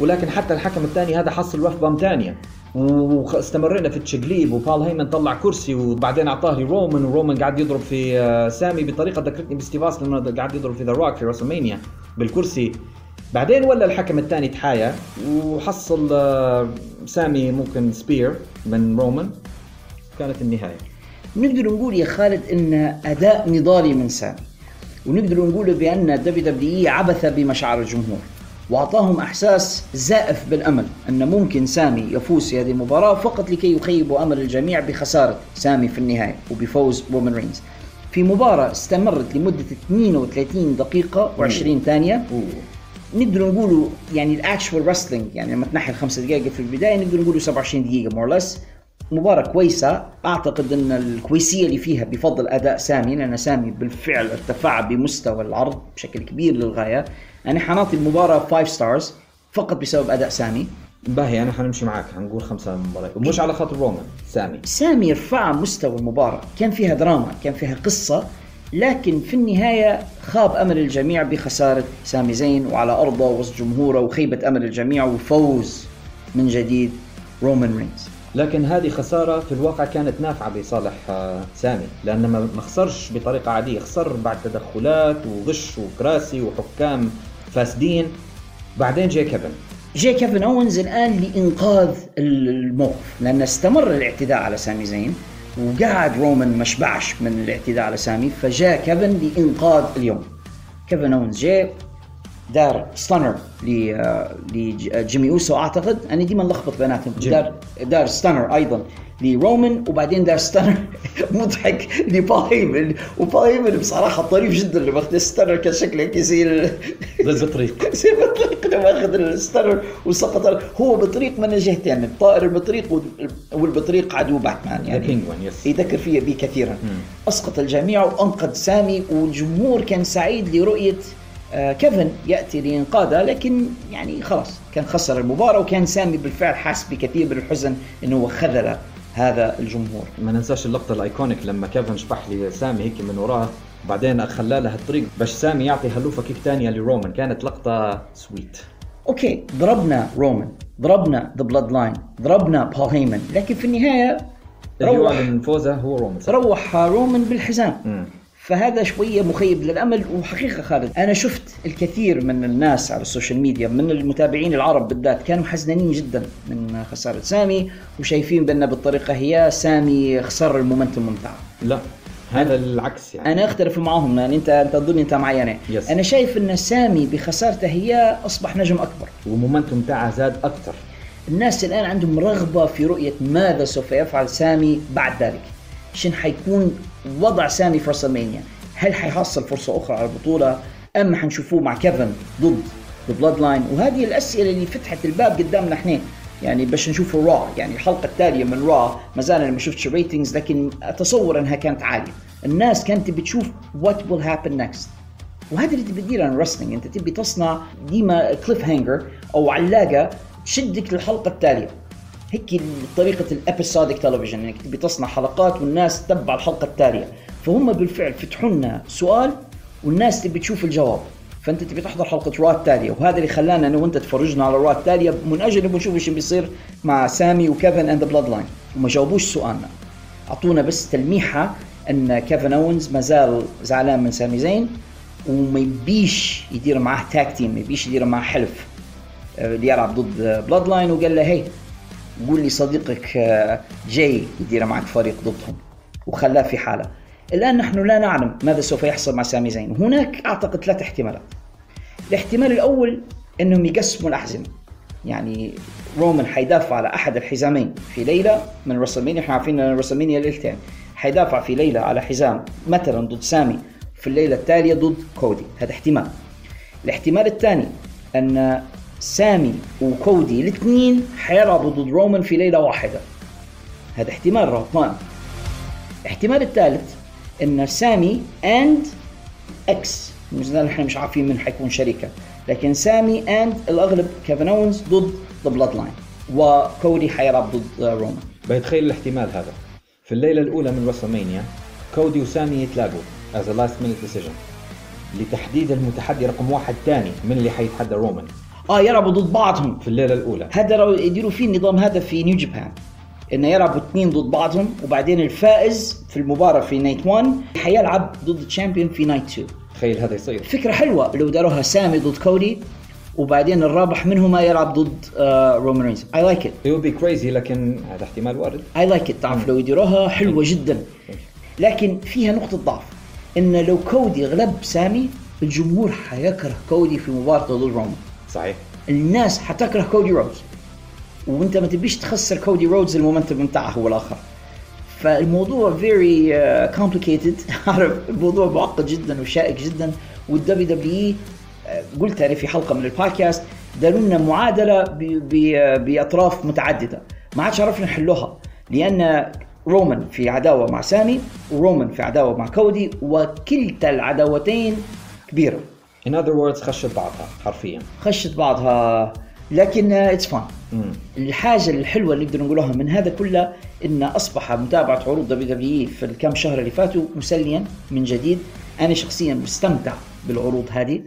ولكن حتى الحكم الثاني هذا حصل ref bump ثانية. واستمرينا في التشقليب وبال هيمن طلع كرسي وبعدين أعطاه لرومان ورومان قاعد يضرب في آه، سامي بطريقة ذكرتني بستيف أوستن لما قاعد يضرب في ذا روك في راسلمانيا. بالكرسي. بعدين ولا الحكم الثاني تحايا وحصل آه، سامي ممكن spear من رومان. كانت النهاية. نقدر نقول يا خالد إن أداء نضالي من سامي. ونقدر نقول بأن دبليو دبليو إي عبث بمشاعر الجمهور وأعطاهم إحساس زائف بالأمل إن ممكن سامي يفوز في هذه المباراة فقط لكي يخيبوا أمل الجميع بخسارة سامي في النهاية وبفوز رومان رينز. في مباراة استمرت لمدة 32 دقيقة و20 ثانية. أوه. نقدر نقولوا يعني ال actual wrestling يعني لما تنحي الخمس دقائق في البداية نقدر نقولوا 27 دقيقة more or less مباراة كويسة. أعتقد إن الكويسية اللي فيها بفضل أداء سامي لأن سامي بالفعل ارتفع بمستوى العرض بشكل كبير للغاية. أنا حنعطي المباراة 5 stars فقط بسبب أداء سامي. باهي أنا حنمشي معك حنقول خمسة مباريات ومش على خاطر رومان سامي. سامي رفع مستوى المباراة. كان فيها دراما كان فيها قصة لكن في النهاية خاب أمل الجميع بخسارة سامي زين وعلى أرضه وسط جمهوره وخيبة أمل الجميع وفوز من جديد رومان رينز. لكن هذه خسارة في الواقع كانت نافعة بصالح آه، سامي لأنه ما خسرش بطريقة عادية. خسر بعد تدخلات وغش وكراسي وحكام فاسدين. بعدين جاء كيفن. جاء كيفن أوينز الآن لإنقاذ الموقف. لأن استمر الاعتداء على سامي زين وقعد رومان ما شبعش من الاعتداء على سامي فجاء كيفن لإنقاذ اليوم. كيفن أوينز جاء دار stunner لجيمي أوسو. أعتقد أنا ديما نلخبط بيناتهم. دار دار stunner أيضا لرومان وبعدين دار stunner مضحك وبول هيمن بصراحة طريف جدا لما أخذ stunner كان شكله هيك يصير ضد الطريق زي بطريق لما أخذ ال stunner وسقط. هو بطريق من الجهتين الطائر البطريق وال- والبطريق عدو باتمان يعني. يذكر فيها بي كثيرا أسقط الجميع وأنقذ سامي. والجمهور كان سعيد لرؤية كيفن يأتي لإنقاذه لكن يعني خلاص كان خسر المباراة وكان سامي بالفعل حاس بكثير من الحزن إنه هو خذل هذا الجمهور ما ننساش اللقطة ال iconic لما كيفن شبح لي سامي هيك من وراه بعدين خلى له الطريق باش سامي يعطي Helluva kick ثانية لرومان كانت لقطة sweet okay ضربنا رومان ضربنا The Bloodline ضربنا بول هيمن لكن في النهاية روح فوزه هو رومان؟ روح رومان بالحزام مم. فهذا شوية مخيب للأمل وحقيقة خالد أنا شفت الكثير من الناس على ال social media من المتابعين العرب بالذات كانوا حزنانين جدا من خسارة سامي وشايفين بأن بالطريقة هي سامي خسر ال momentum متاعه لا هذا العكس يعني. أنا أختلف معهم لأن انت أنت تظن أنت معي أنا. Yes. أنا شايف أن سامي بخسارته هي أصبح نجم أكبر. و momentum تاعها زاد أكثر الناس الآن عندهم رغبة في رؤية ماذا سوف يفعل سامي بعد ذلك. شن حيكون وضع سامي في رسلمانيا هل حيحصل فرصة أخرى على البطولة أم حنشوفوه مع كيفن ضد ال Bloodline وهذه الأسئلة اللي فتحت الباب قدامنا إحنا. يعني باش نشوف الرا يعني الحلقة التالية من را ما زال أنا ما شفتش ratings لكن أتصور أنها كانت عالية. الناس كانت بتشوف what will happen next وهذا اللي تبي تديره ال wrestling أنت تبي تصنع ديما cliffhanger أو علاقة تشدك للحلقة التالية. هيك طريقة ال episodic television إنك تبي تصنع حلقات والناس تتبع الحلقة التالية. فهم بالفعل فتحوا لنا سؤال والناس تبي تشوف الجواب. فأنت تبي تحضر حلقة روا التاليه وهذا اللي خلانا أنا وأنت تفرجنا على روا التاليه من أجل نبغى نشوف إيش بيصير مع سامي وكيفن and Bloodline وما جاوبوش سؤالنا. أعطونا بس تلميحة إن كيفن اونز ما زال زعلان من سامي زين وما يبيش يدير معاه tag team ما يبيش يدير معاه حلف. آه، اللي يلعب ضد Bloodline وقال له هي قول لي صديقك آه، جاي يدير معك فريق ضدهم وخلاه في حالة. الآن نحن لا نعلم ماذا سوف يحصل مع سامي زين. هناك أعتقد ثلاث احتمالات. الاحتمال الأول أنهم يقسموا الأحزمة. يعني رومان حيدافع على أحد الحزامين في ليلة من رسلمانيا إحنا عارفين إن رسلمانيا ليلتين حيدافع في ليلة على حزام مثلا ضد سامي في الليلة التالية ضد كودي. هذا احتمال. الاحتمال الثاني أن سامي وكودي الاثنين حيلعبوا ضد رومان في ليلة واحدة. هذا احتمال رهطان. الاحتمال الثالث أن سامي and X إحنا مش عارفين من حيكون شريكة لكن سامي and الأغلب كيفن اونز ضد the Bloodline وكودي حيلعب ضد رومان. بيتخيل الاحتمال هذا. في الليلة الأولى من رسلمانيا كودي وسامي يتلاقوا as last minute decision لتحديد المتحدي رقم واحد ثاني من اللي حيتحدى رومان. آه يلعبوا ضد بعضهم. في الليلة الأولى. هذا لو يديروا فيه النظام هذا في نيو جابان. انه يلعبوا اثنين ضد بعضهم وبعدين الفائز في المباراة في night 1 حيلعب ضد ال champion في night 2 تخيل هذا يصير. فكرة حلوة لو داروها سامي ضد كودي وبعدين الرابح منهما يلعب ضد آه رومان رينز. I like it would be crazy لكن هذا احتمال وارد. I like it تعرف لو يديروها حلوة جدا. لكن فيها نقطة ضعف. إن لو كودي غلب سامي الجمهور حيكره كودي في مباراه ضد رومان. صحيح. الناس حتكره كودي رودز وانت ما تبيش تخسر كودي رودز ال momentum بتاعه هو الآخر. فالموضوع very complicated عارف الموضوع معقد جدا وشائك جدا. والدبليو دبليو اي قلت أنا في حلقة من البودكاست داروا لنا معادلة بأطراف متعددة. ما عادش عرفنا نحلوها. لأن رومان في عداوة مع سامي ورومان في عداوة مع كودي وكلتا العداوتين كبيرة. In other words خشت بعضها حرفيا. خشت بعضها. لكن it's fun مم. الحاجة الحلوة اللي نقدر نقولها من هذا كله إن أصبح متابعة عروض دبليو دبليو في الكام شهر اللي فاتوا مسليا من جديد. أنا شخصيا مستمتع بالعروض هذه.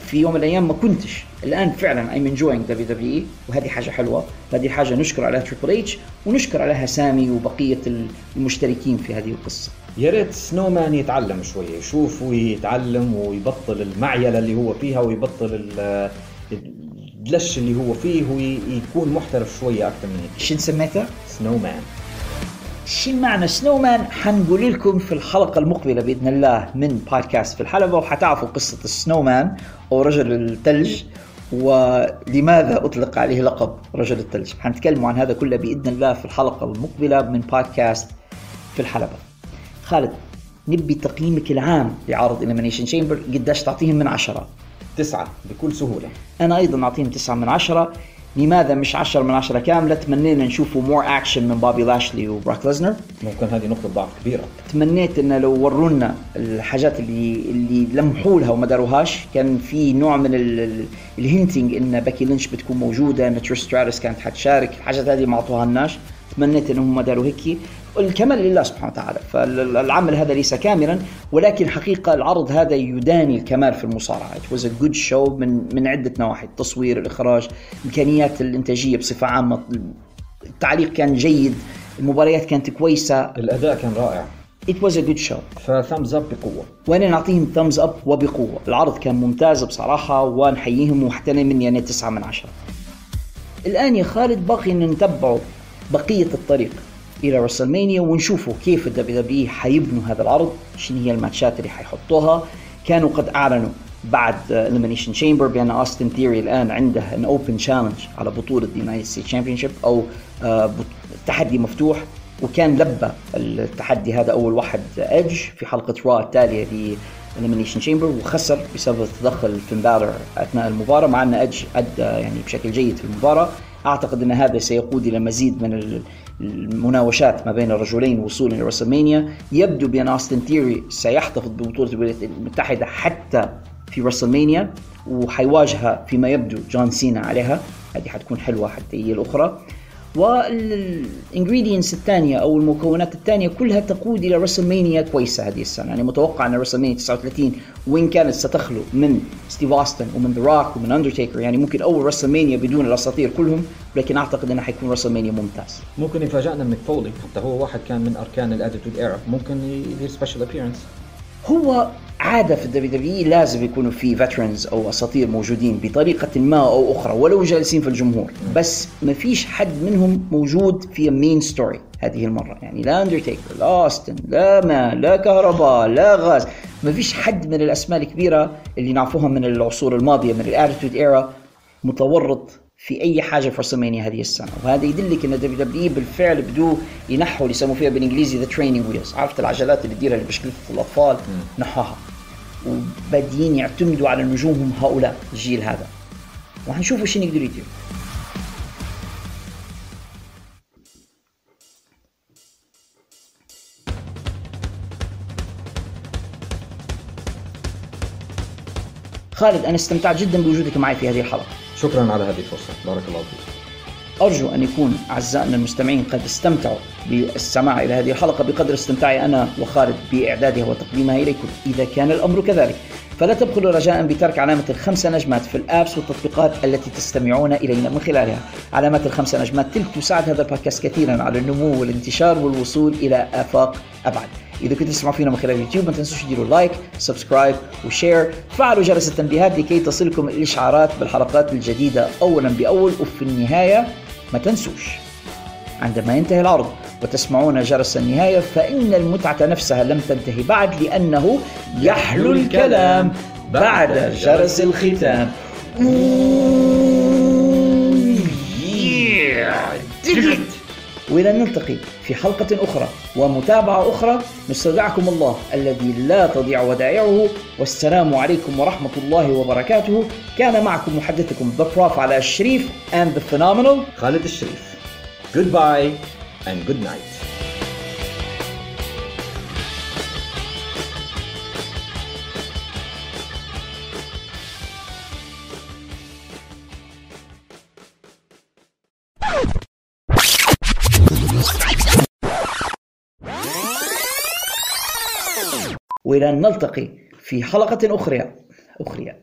في يوم من الأيام ما كنتش. الآن فعلا I'm enjoying دبليو دبليو وهذه حاجة حلوة. هذه حاجة نشكر عليها تريبل اتش ونشكر عليها سامي وبقية المشتركين في هذه القصة. يا ريت snowman يتعلم شوية يشوف ويتعلم ويبطل المعيلة اللي هو فيها ويبطل ال- الدلش اللي هو فيه ويكون محترف شوية أكثر من هيك. شو سميتها؟ snowman شو معنى snowman حنقول لكم في الحلقة المقبلة بإذن الله من بودكاست في الحلبة وحتعرفوا قصة ال snowman أو رجل الثلج ولماذا أطلق عليه لقب رجل الثلج حنتكلم عن هذا كله بإذن الله في الحلقة المقبلة من بودكاست في الحلبة. خالد نبي تقييمك العام لعرض Elimination Chamber قديش تعطيهم من عشرة؟ تسعة بكل سهولة. أنا أيضا أعطيهم تسعة من عشرة. لماذا مش 10 من 10 كامله تمنينا نشوفوا more action من بوبي لاشلي وبراك ليزنر. ممكن هذه نقطة ضعف كبيرة. تمنيت إنه لو ورونا الحاجات اللي اللي لمحوا لها وما داروهاش كان في نوع من ال hinting إن بيكي لينش بتكون موجودة إن تريس ستراتس كانت حتشارك الحاجات هذه ما أعطوها لناش تمنيت إنهم ما داروا هيك الكمال لله سبحانه وتعالى. فالعمل هذا ليس كاملا ولكن حقيقة العرض هذا يداني الكمال في المصارعة. It was a good show من من عدة نواحي التصوير الإخراج إمكانيات الإنتاجية بصفة عامة. التعليق كان جيد المباريات كانت كويسة. الأداء كان رائع. It was a good show. ف thumbs up بقوة. وأنا نعطيهم thumbs up وبقوة. العرض كان ممتاز بصراحة ونحييهم واحترم مني أنا تسعة من عشرة. الآن يا خالد باقي أن نتبعوا بقية الطريق. إلى رسلمانيا ونشوفوا كيف الدبليو دبليو حيبنوا هذا العرض شنو هي الماتشات اللي حيحطوها. كانوا قد أعلنوا بعد Elimination Chamber بأن اوستن تيري الآن عنده an open challenge على بطولة United States Championship أو آه، تحدي مفتوح. وكان لبى التحدي هذا أول واحد ايدج في حلقة را التالية Elimination Chamber وخسر بسبب تدخل فين بالر أثناء المباراة مع أن ايدج أدى يعني بشكل جيد في المباراة. أعتقد أن هذا سيقود إلى مزيد من المناوشات ما بين الرجلين وصولا إلى رسلمانيا. يبدو بأن اوستن تيري سيحتفظ ببطولة الولايات المتحدة حتى في رسلمانيا وحيواجهها فيما يبدو جون سينا عليها. هذه حتكون حلوة حتى هي الأخرى. وال ingredients الثانية أو المكونات الثانية كلها تقود إلى رسلمانيا كويسه هذه السنة. يعني متوقع أن رسلمانيا 39 وان كانت ستخلو من ستيف اوستن ومن The Rock ومن اندرتيكر يعني ممكن أول رسلمانيا بدون الأساطير كلهم لكن أعتقد أنه حيكون رسلمانيا ممتاز. ممكن يفاجئنا مك فولي حتى هو واحد كان من أركان ال Attitude Era ممكن يدير special appearance هو عادة في الدبليو دبليو لازم يكونوا في veterans أو أساطير موجودين بطريقة ما أو أخرى ولو جالسين في الجمهور. بس ما فيش حد منهم موجود في main story هذه المرة. يعني لا اندرتيكر لا اوستن لا ما لا كهرباء لا غاز. ما فيش حد من الأسماء الكبيرة اللي نعرفوها من العصور الماضية من ال Attitude Era متورط في أي حاجة في رسلمانيا هذه السنة. وهذا يدلك أن دبليو دبليو بالفعل بدو ينحوا اللي يسموا فيها بالإنجليزي ذا training wheels عرفت العجلات اللي تديرها بشكل الأطفال؟ نحاها وبعدين يعتمدوا على نجومهم هؤلاء الجيل هذا. وحنشوفوا شنو يقدروا يديروا. خالد أنا استمتعت جدا بوجودك معي في هذه الحلقة. شكرا على هذه الفرصة. بارك الله فيك. أرجو أن يكون أعزائنا المستمعين قد استمتعوا بالسماع إلى هذه الحلقة. بقدر استمتاعي أنا وخالد بإعدادها وتقديمها إليكم. إذا كان الأمر كذلك فلا تبخلوا رجاء بترك علامة الخمسة نجمات في ال apps والتطبيقات التي تستمعون إلينا من خلالها. علامات الخمسة نجمات تلك تساعد هذا البودكاست كثيرا على النمو والانتشار والوصول إلى آفاق أبعد. إذا كنتوا تسمعوا فينا من خلال اليوتيوب ما تنسوش تديروا like subscribe و share فعلوا جرس التنبيهات لكي تصلكم الإشعارات بالحلقات الجديدة أولا بأول وفي النهاية. ما تنسوش عندما ينتهي العرض وتسمعون جرس النهاية فإن المتعة نفسها لم تنتهي بعد لأنه يحلو الكلام بعد جرس الختام. وإلى نلتقي في حلقة أخرى ومتابعة أخرى نستودعكم الله الذي لا تضيع ودائعه. والسلام عليكم ورحمة الله وبركاته. كان معكم محدثكم The Prof على الشريف and the phenomenal. خالد الشريف. Goodbye and good night. وإلى أن نلتقي في حلقة أخرى. أخرى.